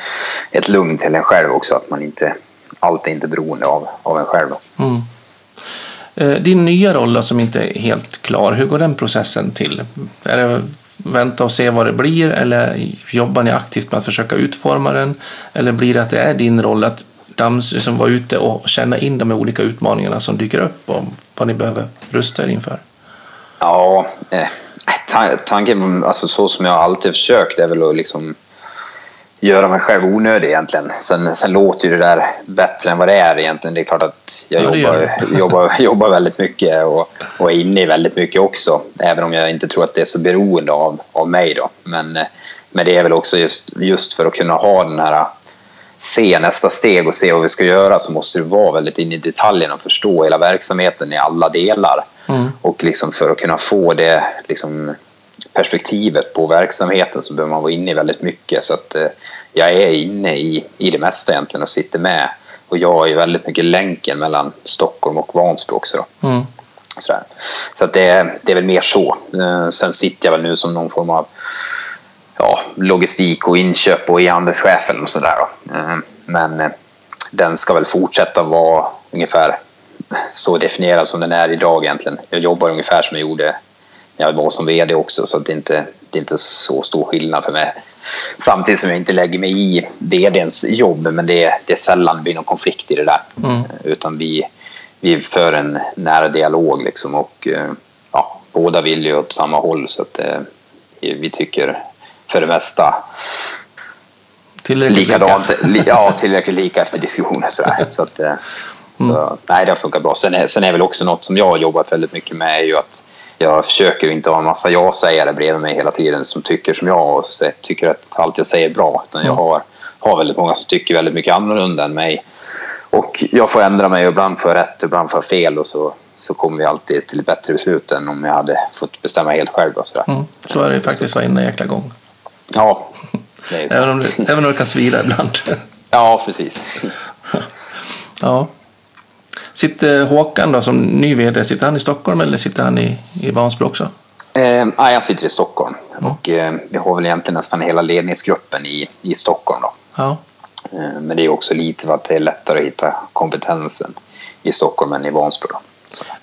ett lugn till en själv också, att man inte inte är beroende av, av en själv.
Mm. Eh, din nya roll som inte är helt klar, hur går den processen till? Är det vänta och se vad det blir eller jobbar ni aktivt med att försöka utforma den? Eller blir det att det är din roll att dams, liksom vara ute och känna in de olika utmaningarna som dyker upp och vad ni behöver rusta er inför?
Ja, eh, tanken, alltså så som jag alltid försökt är väl att liksom göra mig själv onödig egentligen. Sen, sen låter ju det där bättre än vad det är egentligen. Det är klart att jag ja, jobbar, jobbar, jobbar väldigt mycket och, och är inne i väldigt mycket också. Även om jag inte tror att det är så beroende av, av mig då. Men, men det är väl också just, just för att kunna ha den här se nästa steg och se vad vi ska göra så måste du vara väldigt inne i detaljerna och förstå hela verksamheten i alla delar. Mm. Och liksom för att kunna få det liksom, perspektivet på verksamheten så behöver man vara inne i väldigt mycket. Så att eh, jag är inne i, i det mesta egentligen och sitter med. Och jag är väldigt mycket länken mellan Stockholm och Vansbro också. Då. Mm. Sådär. Så att det, det är väl mer så. Eh, sen sitter jag väl nu som någon form av ja, logistik och inköp och e-handelschef eller sådär. Då. Eh, men eh, den ska väl fortsätta vara ungefär så definierad som den är idag egentligen. Jag jobbar ungefär som jag gjorde jag var som VD också så det är inte det är inte så stor skillnad för mig. Samtidigt som jag inte lägger mig i VDns jobb men det är, det är sällan det blir någon konflikt i det där. Mm. Utan vi, vi för en nära dialog liksom och ja, båda vill ju åt samma håll så att vi tycker för det mesta
tillräckligt likadant.
Lika. Ja, tillräckligt lika efter diskussioner. Sådär. Så att, så, mm. nej, det har funkat bra. Sen är, sen är väl också något som jag har jobbat väldigt mycket med är ju att jag försöker inte ha en massa ja-sägare bredvid mig hela tiden som tycker som jag och tycker att allt jag säger är bra. Utan jag har, har väldigt många som tycker väldigt mycket annorlunda än mig. Och jag får ändra mig, ibland får jag rätt, ibland får jag fel och så, så kommer vi alltid till ett bättre beslut än om jag hade fått bestämma helt själv. Och sådär. Mm,
så är det faktiskt varenda jäkla gång.
Ja.
även, om det, även om det kan svida ibland.
Ja, precis.
ja. Sitter Håkan då som ny vd, sitter han i Stockholm eller sitter han i, i Vansbro också?
Eh, jag sitter i Stockholm mm. och eh, vi har väl egentligen nästan hela ledningsgruppen i, i Stockholm. Då.
Ja.
Eh, men det är också lite för att det är lättare att hitta kompetensen i Stockholm än i Vansbro. Då.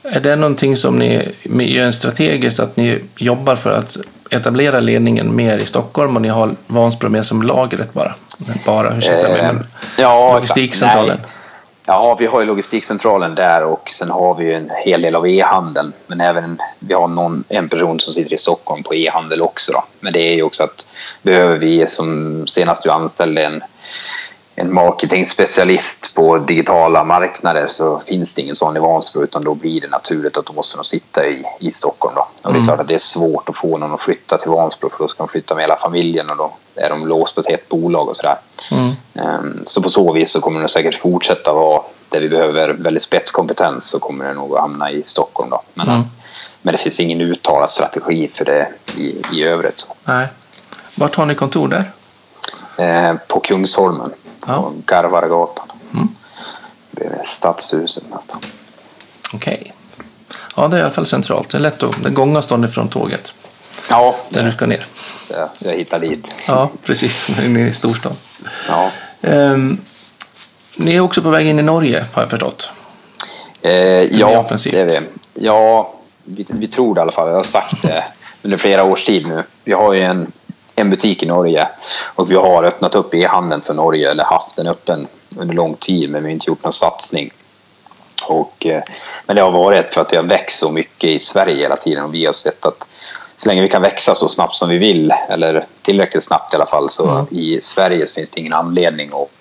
Är det någonting som ni gör strategiskt, att ni jobbar för att etablera ledningen mer i Stockholm och ni har Vansbro med som lagret bara? Bara, ursäkta mig, men eh,
ja,
logistikcentralen? Nej.
Ja, vi har ju logistikcentralen där och sen har vi en hel del av e-handeln. Men även vi har någon, en person som sitter i Stockholm på e-handel också. Då. Men det är ju också att behöver vi, som senast du anställde en en marketingspecialist på digitala marknader så finns det ingen sån i Vansbro utan då blir det naturligt att de måste sitta i, i Stockholm. Då. Och det är mm. klart att det är svårt att få någon att flytta till Vansbro för då ska de flytta med hela familjen och då är de låsta till ett bolag och sådär. Mm. Ehm, så på så vis så kommer det säkert fortsätta vara där vi behöver väldigt spetskompetens så kommer det nog att hamna i Stockholm. Då. Men, mm. men det finns ingen uttalad strategi för det i, i övrigt. Så.
Nej. Vart har ni kontor där?
Ehm, på Kungsholmen ja. Garvaregatan. Mm. Bredvid Stadshuset nästan.
Okej. Okay. Ja, det är i alla fall centralt. Det är lätt att... Det gångavstånd ifrån tåget.
Ja.
Där du ska ner.
Så jag, så jag hittar dit.
Ja, precis. Inne i storstan.
Ja.
Um, ni är också på väg in i Norge, har jag förstått.
Eh, ja, det är vi. Ja, vi, vi tror det i alla fall. Jag har sagt det under flera års tid nu. Vi har ju en en butik i Norge och vi har öppnat upp e-handeln för Norge eller haft den öppen under lång tid men vi har inte gjort någon satsning. Och, eh, men det har varit för att vi har växt så mycket i Sverige hela tiden och vi har sett att så länge vi kan växa så snabbt som vi vill, eller tillräckligt snabbt i alla fall, så mm. i Sverige finns det ingen anledning att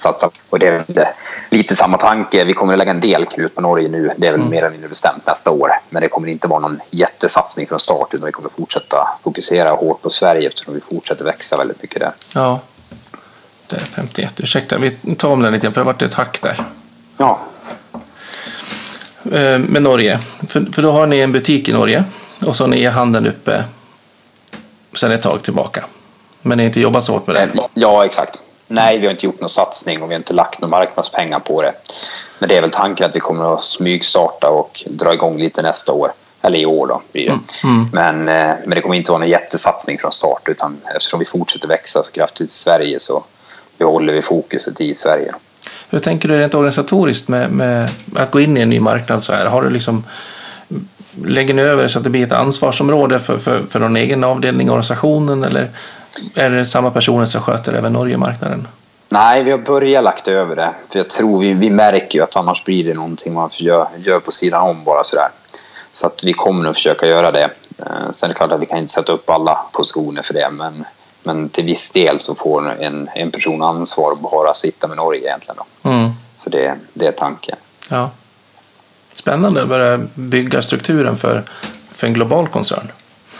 satsa. Och det är lite, lite samma tanke. Vi kommer att lägga en del krut på Norge nu. Det är väl mm. mer eller mindre bestämt nästa år. Men det kommer inte vara någon jättesatsning från start utan vi kommer fortsätta fokusera hårt på Sverige eftersom vi fortsätter växa väldigt mycket där.
Ja, det är 51. Ursäkta, vi tar om den lite för det har varit ett hack där.
Ja.
Eh, med Norge. För, för då har ni en butik i Norge och så har ni handeln uppe sedan ett tag tillbaka. Men ni har inte jobbat så hårt med det?
Ja, exakt. Nej, vi har inte gjort någon satsning och vi har inte lagt några marknadspengar på det. Men det är väl tanken att vi kommer att smygstarta och dra igång lite nästa år. Eller i år då blir det. Mm. Mm. Men, eh, men det kommer inte vara någon jättesatsning från start utan eftersom vi fortsätter växa så kraftigt i Sverige så behåller vi fokuset i Sverige.
Hur tänker du rent organisatoriskt med, med att gå in i en ny marknad så här? Har du liksom lägger ni över så att det blir ett ansvarsområde för, för, för någon egen avdelning i organisationen eller är det samma personer som sköter även Norgemarknaden?
Nej, vi har börjat lagt över det. För jag tror vi, vi märker ju att annars blir det någonting man gör, gör på sidan om bara sådär. Så att vi kommer att försöka göra det. Eh, sen är det klart att vi kan inte sätta upp alla positioner för det, men, men till viss del så får en, en person ansvar och bara sitta med Norge egentligen. Då. Mm. Så det, det är tanken.
Ja. Spännande att börja bygga strukturen för, för en global koncern.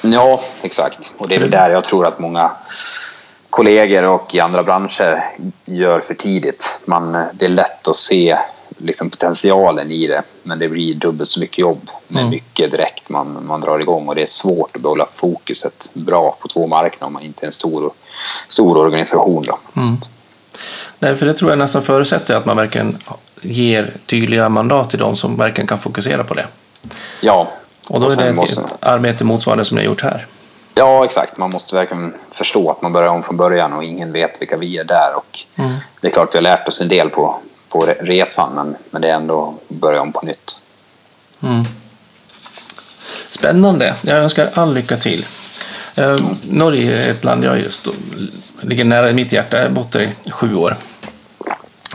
Ja, exakt. Och det är väl där jag tror att många kollegor och i andra branscher gör för tidigt. Man, det är lätt att se liksom potentialen i det men det blir dubbelt så mycket jobb med mm. mycket direkt man, man drar igång och det är svårt att behålla fokuset bra på två marknader om man inte är en stor, stor organisation. Då. Mm.
Nej, för det tror jag nästan förutsätter att man verkligen ger tydliga mandat till de som verkligen kan fokusera på det.
Ja.
Och då och är det ett måste... arbete motsvarande som ni har gjort här.
Ja, exakt. Man måste verkligen förstå att man börjar om från början och ingen vet vilka vi är där. Och mm. Det är klart vi har lärt oss en del på, på resan, men, men det är ändå att börja om på nytt.
Mm. Spännande. Jag önskar all lycka till. Eh, Norge är ett land jag just ligger nära mitt hjärta. Jag har bott där i sju år.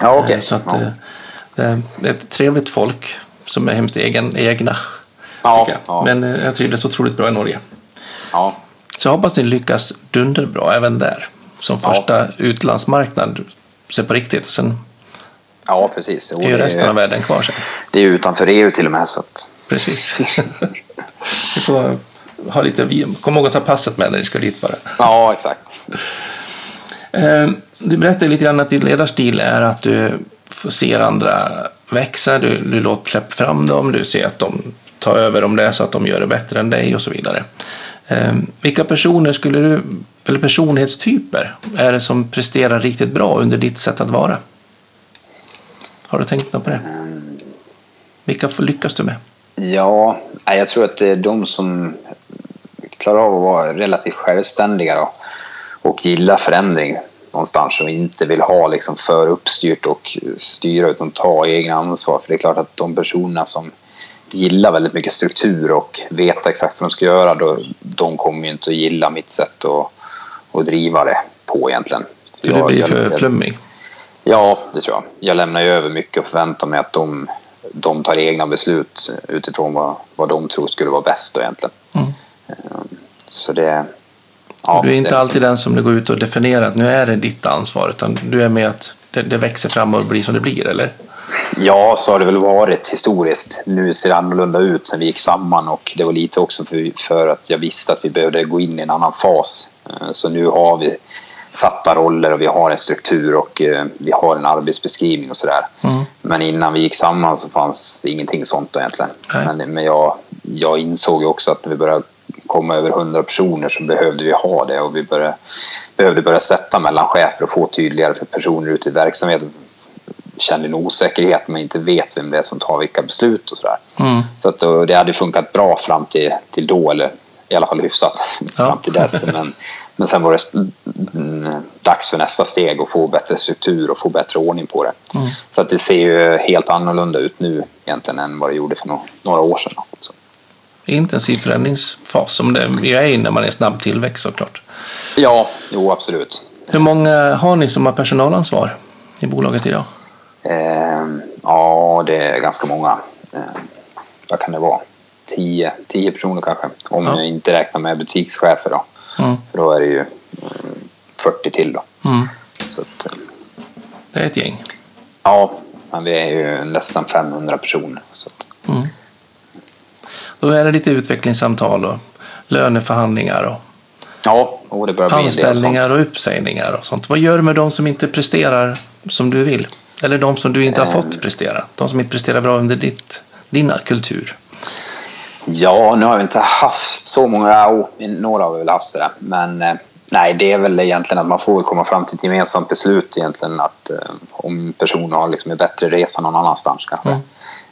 Ja, okay.
Eh, så att. Eh, det är ett trevligt folk som är hemskt egen, egna. Ja, ja. Men eh, jag trivdes otroligt bra i Norge.
Ja.
Så jag hoppas ni lyckas dunderbra även där. Som första ja. utlandsmarknad så på riktigt. Sen
ja, precis.
är ju resten av världen kvar sen.
Det är utanför EU till och med. Så att...
Precis. Vi får ha lite, kom ihåg att ta passet med när ni ska dit bara.
Ja, exakt.
Du berättade lite grann att din ledarstil är att du ser andra växa, du, du låter släppa fram dem, du ser att de ta över om det är så att de gör det bättre än dig och så vidare. Eh, vilka personer skulle du, eller personlighetstyper är det som presterar riktigt bra under ditt sätt att vara? Har du tänkt något på det? Vilka lyckas du med?
Ja, jag tror att det är de som klarar av att vara relativt självständiga då, och gillar förändring någonstans och inte vill ha liksom för uppstyrt och styra utan ta egna ansvar. För det är klart att de personerna som gillar väldigt mycket struktur och vet exakt vad de ska göra, då, de kommer ju inte att gilla mitt sätt att, att driva det på egentligen.
För det blir för flummig?
Ja, det tror jag. Jag lämnar ju över mycket och förväntar mig att de, de tar egna beslut utifrån vad, vad de tror skulle vara bäst egentligen. Mm. Ehm, så det,
Ja, du är inte det... alltid den som går ut och definierar att nu är det ditt ansvar, utan du är med att det, det växer fram och blir som det blir, eller?
Ja, så har det väl varit historiskt. Nu ser det annorlunda ut sen vi gick samman och det var lite också för, för att jag visste att vi behövde gå in i en annan fas. Eh, så nu har vi satta roller och vi har en struktur och eh, vi har en arbetsbeskrivning och sådär. Mm. Men innan vi gick samman så fanns ingenting sånt egentligen. Men, men jag, jag insåg ju också att när vi började komma över 100 personer så behövde vi ha det och vi började, behövde börja sätta mellan chefer och få tydligare för personer ute i verksamheten känner en osäkerhet men inte vet vem det är som tar vilka beslut och sådär. Mm. Så att då, det hade funkat bra fram till, till då, eller i alla fall hyfsat ja. fram till dess. Men, men sen var det dags för nästa steg och få bättre struktur och få bättre ordning på det. Mm. Så att det ser ju helt annorlunda ut nu egentligen än vad det gjorde för några år sedan. Så
intensiv förändringsfas som det är i när man är snabb tillväxt såklart.
Ja, jo absolut.
Hur många har ni som har personalansvar i bolaget idag?
Eh, ja, det är ganska många. Eh, vad kan det vara? 10, 10 personer kanske. Om ja. jag inte räknar med butikschefer då. Mm. För då är det ju 40 till då. Mm. Så att, eh.
Det är ett gäng.
Ja, men vi är ju nästan 500 personer. Så. Mm.
Då är det lite utvecklingssamtal och löneförhandlingar och
ja, och det börjar bli
anställningar och uppsägningar och sånt. Vad gör du med de som inte presterar som du vill? Eller de som du inte har fått prestera? De som inte presterar bra under ditt, din kultur?
Ja, nu har vi inte haft så många, oh, några har vi väl haft sådär, men eh, nej, det är väl egentligen att man får komma fram till ett gemensamt beslut egentligen att eh, om personen har liksom en bättre resa någon annanstans kanske. Mm.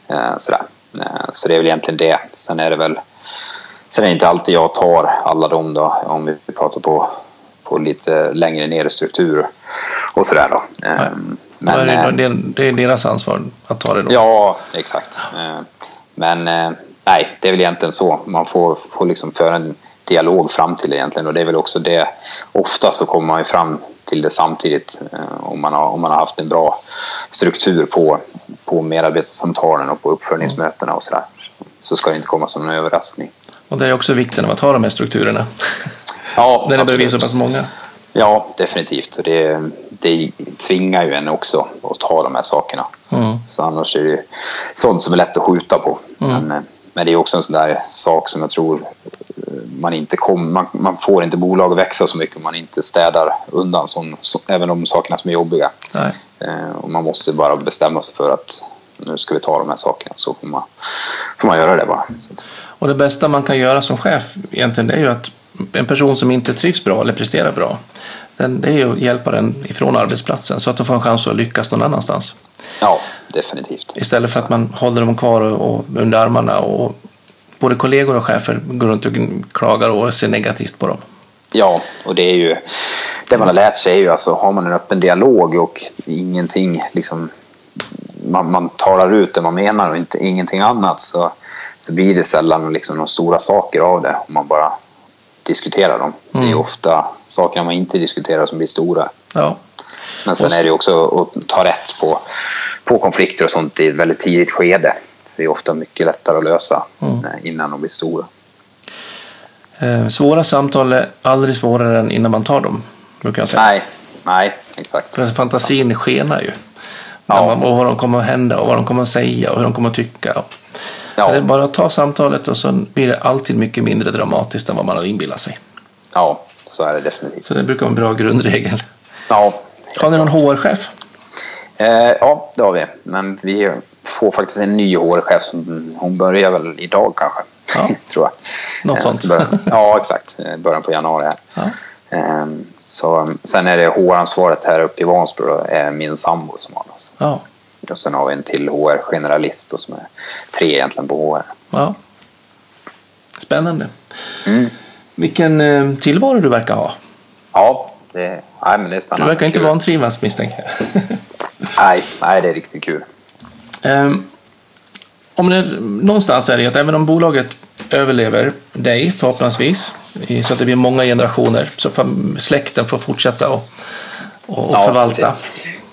Eh, sådär. Eh, så det är väl egentligen det. Sen är det väl Sen är det inte alltid jag tar alla dem då, om vi pratar på, på lite längre ner i struktur och sådär då. Nej.
Men, det, det är deras ansvar att ta det då?
Ja, exakt. Men nej, det är väl egentligen så. Man får, får liksom föra en dialog fram till egentligen och det är väl också det. Ofta så kommer man ju fram till det samtidigt om man har, om man har haft en bra struktur på, på medarbetarsamtalen och på uppföljningsmötena och sådär. Så ska det inte komma som en överraskning.
Och det är också vikten av att ha de här strukturerna. Ja, När det börjar bli så pass många.
Ja, definitivt. Och det, det tvingar ju en också att ta de här sakerna. Mm. Så annars är det sånt som är lätt att skjuta på. Mm. Men, eh, men det är också en sån där sak som jag tror eh, man inte kommer... Man, man, får inte bolag att växa så mycket om man inte städar undan som, som, även de sakerna som är jobbiga. Eh, och man måste bara bestämma sig för att nu ska vi ta de här sakerna. Så får man, får man göra det bara.
Och det bästa man kan göra som chef egentligen det är ju att en person som inte trivs bra eller presterar bra, den, det är ju att hjälpa den ifrån arbetsplatsen så att de får en chans att lyckas någon annanstans.
Ja, definitivt.
Istället för att man håller dem kvar och, och under armarna och både kollegor och chefer går runt och klagar och ser negativt på dem.
Ja, och det är ju det man har lärt sig är ju alltså har man en öppen dialog och ingenting liksom man, man talar ut det man menar och inte, ingenting annat så, så blir det sällan liksom några stora saker av det om man bara diskuterar dem. Mm. Det är mm. ofta sakerna man inte diskuterar som blir stora. Ja. Men sen är det också att ta rätt på, på konflikter och sånt i ett väldigt tidigt skede. Det är ofta mycket lättare att lösa mm. innan de blir stora.
Eh, svåra samtal är aldrig svårare än innan man tar dem, brukar jag säga.
Nej, nej exakt.
För fantasin skenar ju. Ja. Man, och vad de kommer att hända och vad de kommer att säga och hur de kommer att tycka. Ja. Är bara att ta samtalet och så blir det alltid mycket mindre dramatiskt än vad man har inbillat sig.
Ja, så är det definitivt.
Så det brukar vara en bra grundregel. Ja. Har ni någon HR-chef?
Eh, ja, det har vi. Men vi får faktiskt en ny HR-chef. Som, hon börjar väl idag kanske. Ja. tror jag.
Något eh, sånt.
Början, ja, exakt. Början på januari. Här. Ja. Eh, så, sen är det HR-ansvaret här uppe i Vansbro. är min sambo som har det. Ja. Och sen har vi en till HR-generalist och som är tre egentligen på HR. Ja.
Spännande. Mm. Vilken eh, tillvaro du verkar ha.
Ja, det, nej, men det är spännande.
Du verkar inte vantrivas misstänker jag.
nej, nej, det är riktigt kul.
Um, om det, någonstans är det att även om bolaget överlever dig förhoppningsvis så att det blir många generationer så släkten får fortsätta och, och, och ja, förvalta. Precis.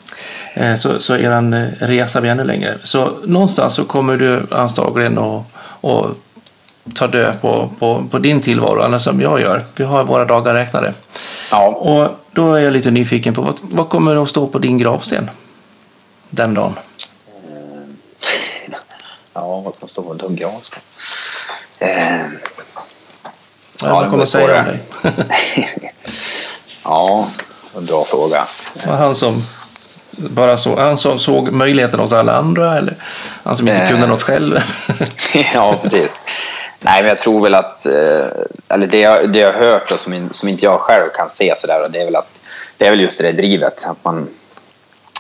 Eh, så, så er eh, resa blir ännu längre. Så någonstans så kommer du antagligen att, att ta död på, på, på din tillvaro, eller som jag gör. Vi har våra dagar räknade. Ja. Och då är jag lite nyfiken på vad, vad kommer att stå på din gravsten den dagen?
Ja, vad kommer stå på din gravsten? Eh,
ja, vad kommer säga om dig?
ja, en bra fråga.
Var han som bara så, han som såg möjligheten hos alla andra eller han som inte kunde något själv?
ja, precis. Nej, men jag tror väl att, eh, eller det jag, det jag har hört och som, som inte jag själv kan se sådär, det är väl att det är väl just det drivet, att man,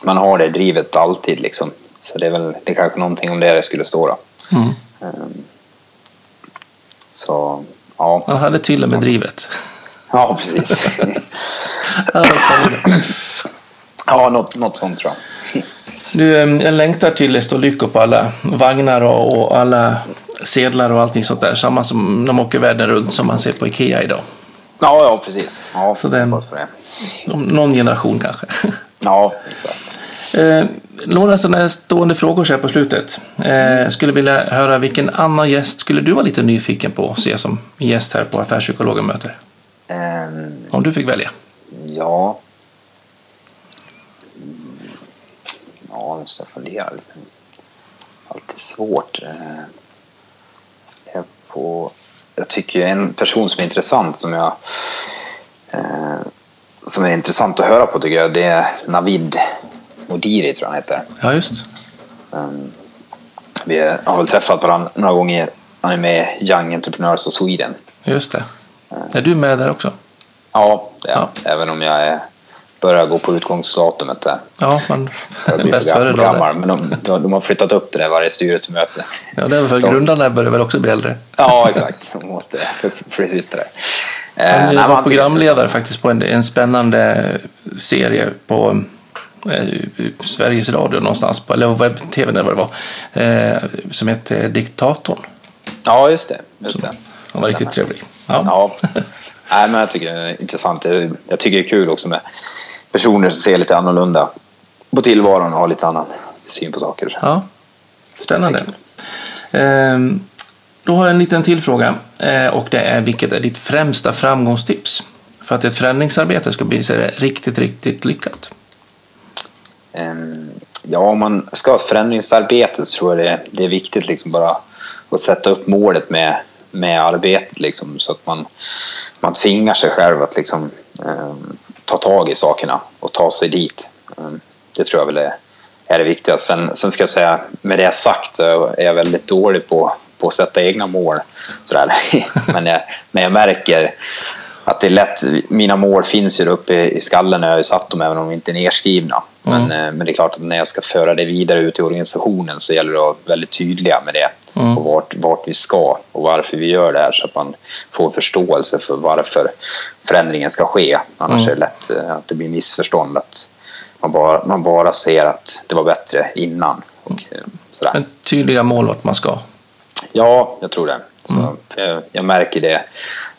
man har det drivet alltid liksom. Så det är väl det är kanske någonting om det det skulle stå då. Mm. Um, så, ja.
Han hade till och med drivet.
Ja, precis. Ja, något, något sånt tror jag.
Du, jag längtar till det står lyckor på alla vagnar och, alla sedlar och allting sånt där. Samma som när de åker världen runt som man ser på Ikea idag.
Ja, ja precis. Ja,
Så den, någon generation kanske.
Ja, exakt.
Eh, några sådana stående frågor så här på slutet. Eh, skulle vilja höra vilken annan gäst skulle du vara lite nyfiken på att se som gäst här på Affärspsykologen möter? Um, Om du fick välja.
Ja, Ja, nu ska jag fundera lite. Alltid svårt. Jag, på, jag tycker en person som är intressant som jag som är intressant att höra på tycker jag, det är Navid Modiri tror jag han heter.
Ja, just.
Um, vi har väl träffat varandra några gånger. Han är med i Young Entrepreneurs of Sweden.
Just det. Är du med där också?
Ja, det är ja. Även om jag är, börjar gå på utgångsdatumet där.
Ja, man är bäst före
då. Men de, de, har flyttat upp det där varje styrelsemöte.
Ja, det är väl för grundarna börjar väl också bli äldre.
Ja, exakt. De måste flytta det.
Han eh, var programledare faktiskt på en, en spännande serie på eh, Sveriges Radio någonstans, på, eller webb-tv eller vad det var, eh, som hette Diktatorn.
Ja, just det. Just det.
Han var riktigt trevlig.
Ja. ja. Nej, men jag tycker det är intressant. Jag tycker det är kul också med personer som ser lite annorlunda på tillvaron och har lite annan syn på saker.
Ja, spännande. Ehm, då har jag en liten till fråga eh, och det är vilket är ditt främsta framgångstips för att ett förändringsarbete ska bli så riktigt, riktigt lyckat?
Ehm, ja, om man ska ha ett förändringsarbete så tror jag det, det är viktigt liksom bara att sätta upp målet med, med arbetet liksom, så att man, man tvingar sig själv att liksom, eh, ta tag i sakerna och ta sig dit. Eh, det tror jag väl är, är det viktiga. Sen, sen ska jag säga, med det sagt så är jag väldigt dålig på, på att sätta egna mål. Sådär. men, jag, men jag märker att det är lätt, mina mål finns ju uppe i skallen när jag har satt dem även om de inte är nedskrivna. Mm. Men, eh, men det är klart att när jag ska föra det vidare ut i organisationen så gäller det att vara väldigt tydliga med det. Mm. Och vart, vart vi ska och varför vi gör det här så att man får förståelse för varför förändringen ska ske. Annars mm. är det lätt eh, att det blir missförstånd. Att man bara, man bara ser att det var bättre innan. Och, eh, sådär.
Men tydliga mål vart man ska.
Ja, jag tror det. Så mm. jag, jag, märker det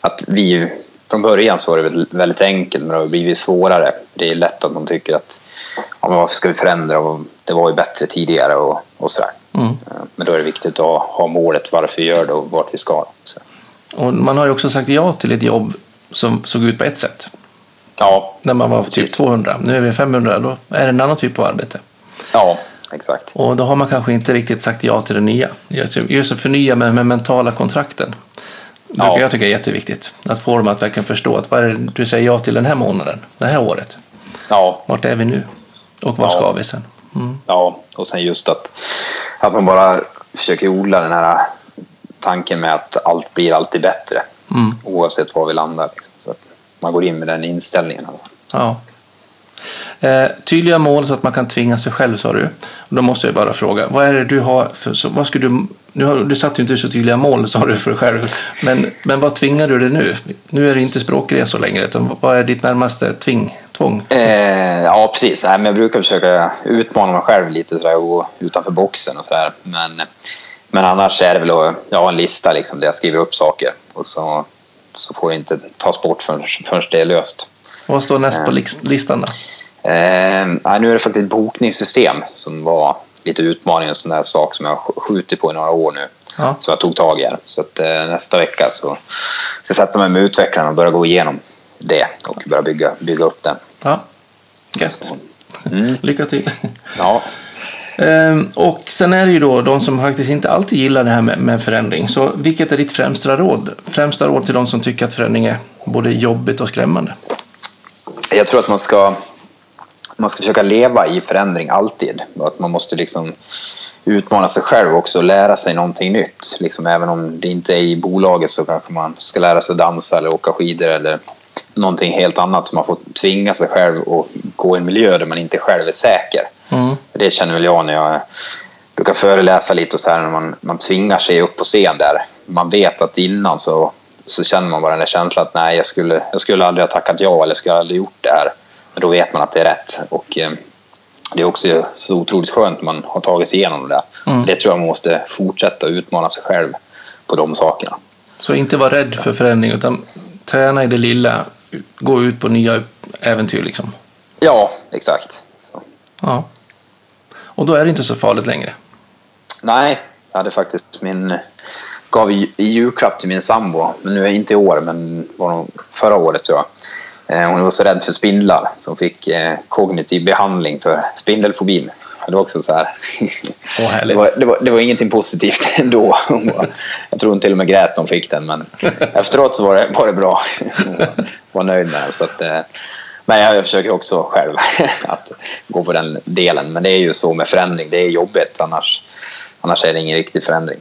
att vi från början så var det väldigt enkelt men det har blivit svårare. Det är lätt att man tycker att ja, men varför ska vi förändra? Det var ju bättre tidigare och, och sådär. Mm. Eh, men då är det viktigt att ha målet varför vi gör det och vart vi ska. Så.
Och man har ju också sagt ja till ett jobb som såg ut på ett sätt.
Ja.
När man var typ 200. Nu är vi 500. Då är det en annan typ av arbete.
Ja, exakt.
Och då har man kanske inte riktigt sagt ja till det nya. Just att förnya med, med mentala kontrakten. Ja. Jag tycker det är jätteviktigt att få dem att verkligen förstå att vad är det du säger ja till den här månaden, det här året.
Ja.
Vart är vi nu? Och var ja. ska vi sen?
Mm. Ja, och sen just att, att man bara försöker odla den här tanken med att allt blir alltid bättre. Mm. Oavsett var vi landar. Så att man går in med den inställningen.
Ja. Eh, tydliga mål så att man kan tvinga sig själv sa du. då måste jag bara fråga, vad är det du har för, så, vad skulle du, nu har, du satte ju inte så tydliga mål sa du för dig själv, men, men vad tvingar du dig nu? Nu är det inte språkresor längre, utan vad är ditt närmaste tving, tvång?
Eh, ja, precis. Men jag brukar försöka utmana mig själv lite sådär, och gå utanför boxen och sådär. Men, men annars är det väl att jag har en lista liksom, där jag skriver upp saker och så, så får det inte tas bort förrän, förrän det är löst.
Vad står näst på eh. listan då?
Eh, nu är det faktiskt ett bokningssystem som var lite utmaning, en sån där sak som jag har skjutit på i några år nu. Ja. Som jag tog tag i här. Så att, eh, nästa vecka så ska jag sätta mig med utvecklarna och börja gå igenom det och börja bygga, bygga upp den.
Ja, gött. Mm. Lycka till.
Ja.
Ehm, och sen är det ju då de som faktiskt inte alltid gillar det här med, med förändring. Så vilket är ditt främsta råd? Främsta råd till de som tycker att förändring är både jobbigt och skrämmande?
Jag tror att man ska man ska försöka leva i förändring alltid. Att man måste liksom utmana sig själv också och lära sig någonting nytt. Liksom, även om det inte är i bolaget så kanske man ska lära sig dansa eller åka skidor eller någonting helt annat som man får tvinga sig själv att gå i en miljö där man inte själv är säker. Mm. Det känner väl jag när jag brukar föreläsa lite och så här när man, man tvingar sig upp på scen där. Man vet att innan så, så känner man bara den där känslan att nej, jag skulle, jag skulle aldrig ha tackat ja eller skulle aldrig gjort det här. Då vet man att det är rätt. Och eh, det är också så otroligt skönt när man har tagit sig igenom det. Mm. Det tror jag man måste fortsätta utmana sig själv på de sakerna.
Så inte vara rädd för förändring utan träna i det lilla, gå ut på nya äventyr liksom?
Ja, exakt. Så.
Ja. Och då är det inte så farligt längre?
Nej, jag hade faktiskt min gav i julklapp till min sambo, men nu är inte i år, men var förra året tror jag. Eh, hon var så rädd för spindlar så hon fick eh, kognitiv behandling för spindelfobin. Det var också så här.
Åh,
det, var, det, var, det var ingenting positivt ändå. Jag tror hon till och med grät när hon fick den, men efteråt så var det, var det bra. Hon var nöjd med den. Så att, eh, men jag försöker också själv att gå på den delen. Men det är ju så med förändring, det är jobbigt. Annars, annars är det ingen riktig förändring.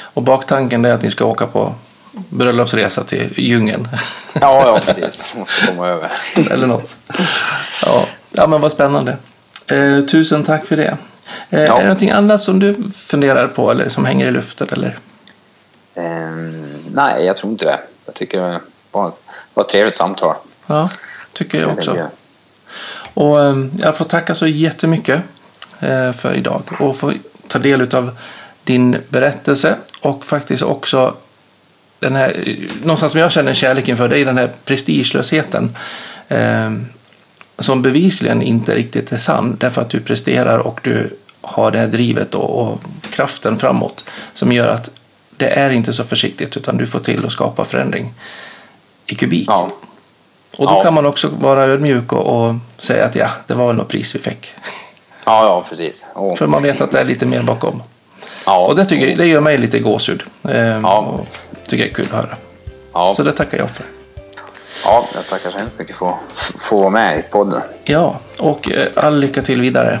Och baktanken är att ni ska åka på bröllopsresa till djungeln.
Ja, ja precis. Måste komma över.
Eller något. Ja, ja men vad spännande. Eh, tusen tack för det. Eh, ja. Är det någonting annat som du funderar på eller som hänger i luften? Eller?
Um, nej, jag tror inte det. Jag tycker det var, var ett trevligt samtal.
Ja, tycker jag också. Och um, jag får tacka så jättemycket uh, för idag och få ta del av din berättelse och faktiskt också den här, någonstans som jag känner kärlek inför, det är den här prestigelösheten. Eh, som bevisligen inte riktigt är sann, därför att du presterar och du har det här drivet och, och kraften framåt som gör att det är inte så försiktigt utan du får till att skapa förändring i kubik. Ja. Och då ja. kan man också vara ödmjuk och, och, säga att ja, det var något pris vi fick.
Ja, ja precis.
Oh. För man vet att det är lite mer bakom. Ja. Och det, tycker, det gör mig lite gåshud. Eh, ja. Tycker jag är kul att höra. Ja. Så det tackar jag för.
Ja, jag tackar så hemskt mycket för att få vara med i podden.
Ja, och eh, all lycka till vidare.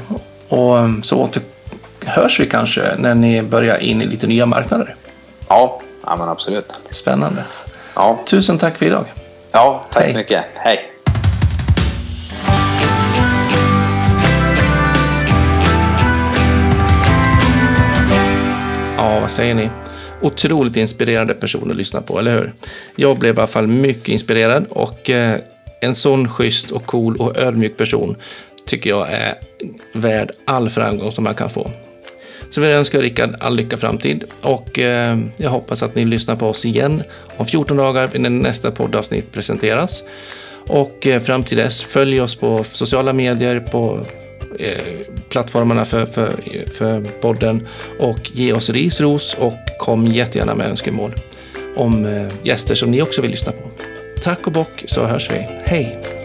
Och eh, så åter hörs vi kanske när ni börjar in i lite nya marknader.
Ja, ja men absolut.
Spännande. Ja. Tusen tack för idag.
Ja, tack Hej. så mycket. Hej.
Ja, vad säger ni? Otroligt inspirerande person att lyssna på, eller hur? Jag blev i alla fall mycket inspirerad och eh, en sån schysst och cool och ödmjuk person tycker jag är värd all framgång som man kan få. Så vill jag önska Rickard all lycka framtid och eh, jag hoppas att ni lyssnar på oss igen om 14 dagar när nästa poddavsnitt presenteras. Och eh, fram till dess, följ oss på sociala medier, på Eh, plattformarna för, för, för podden och ge oss ris, ros och kom jättegärna med önskemål om eh, gäster som ni också vill lyssna på. Tack och bock så hörs vi. Hej!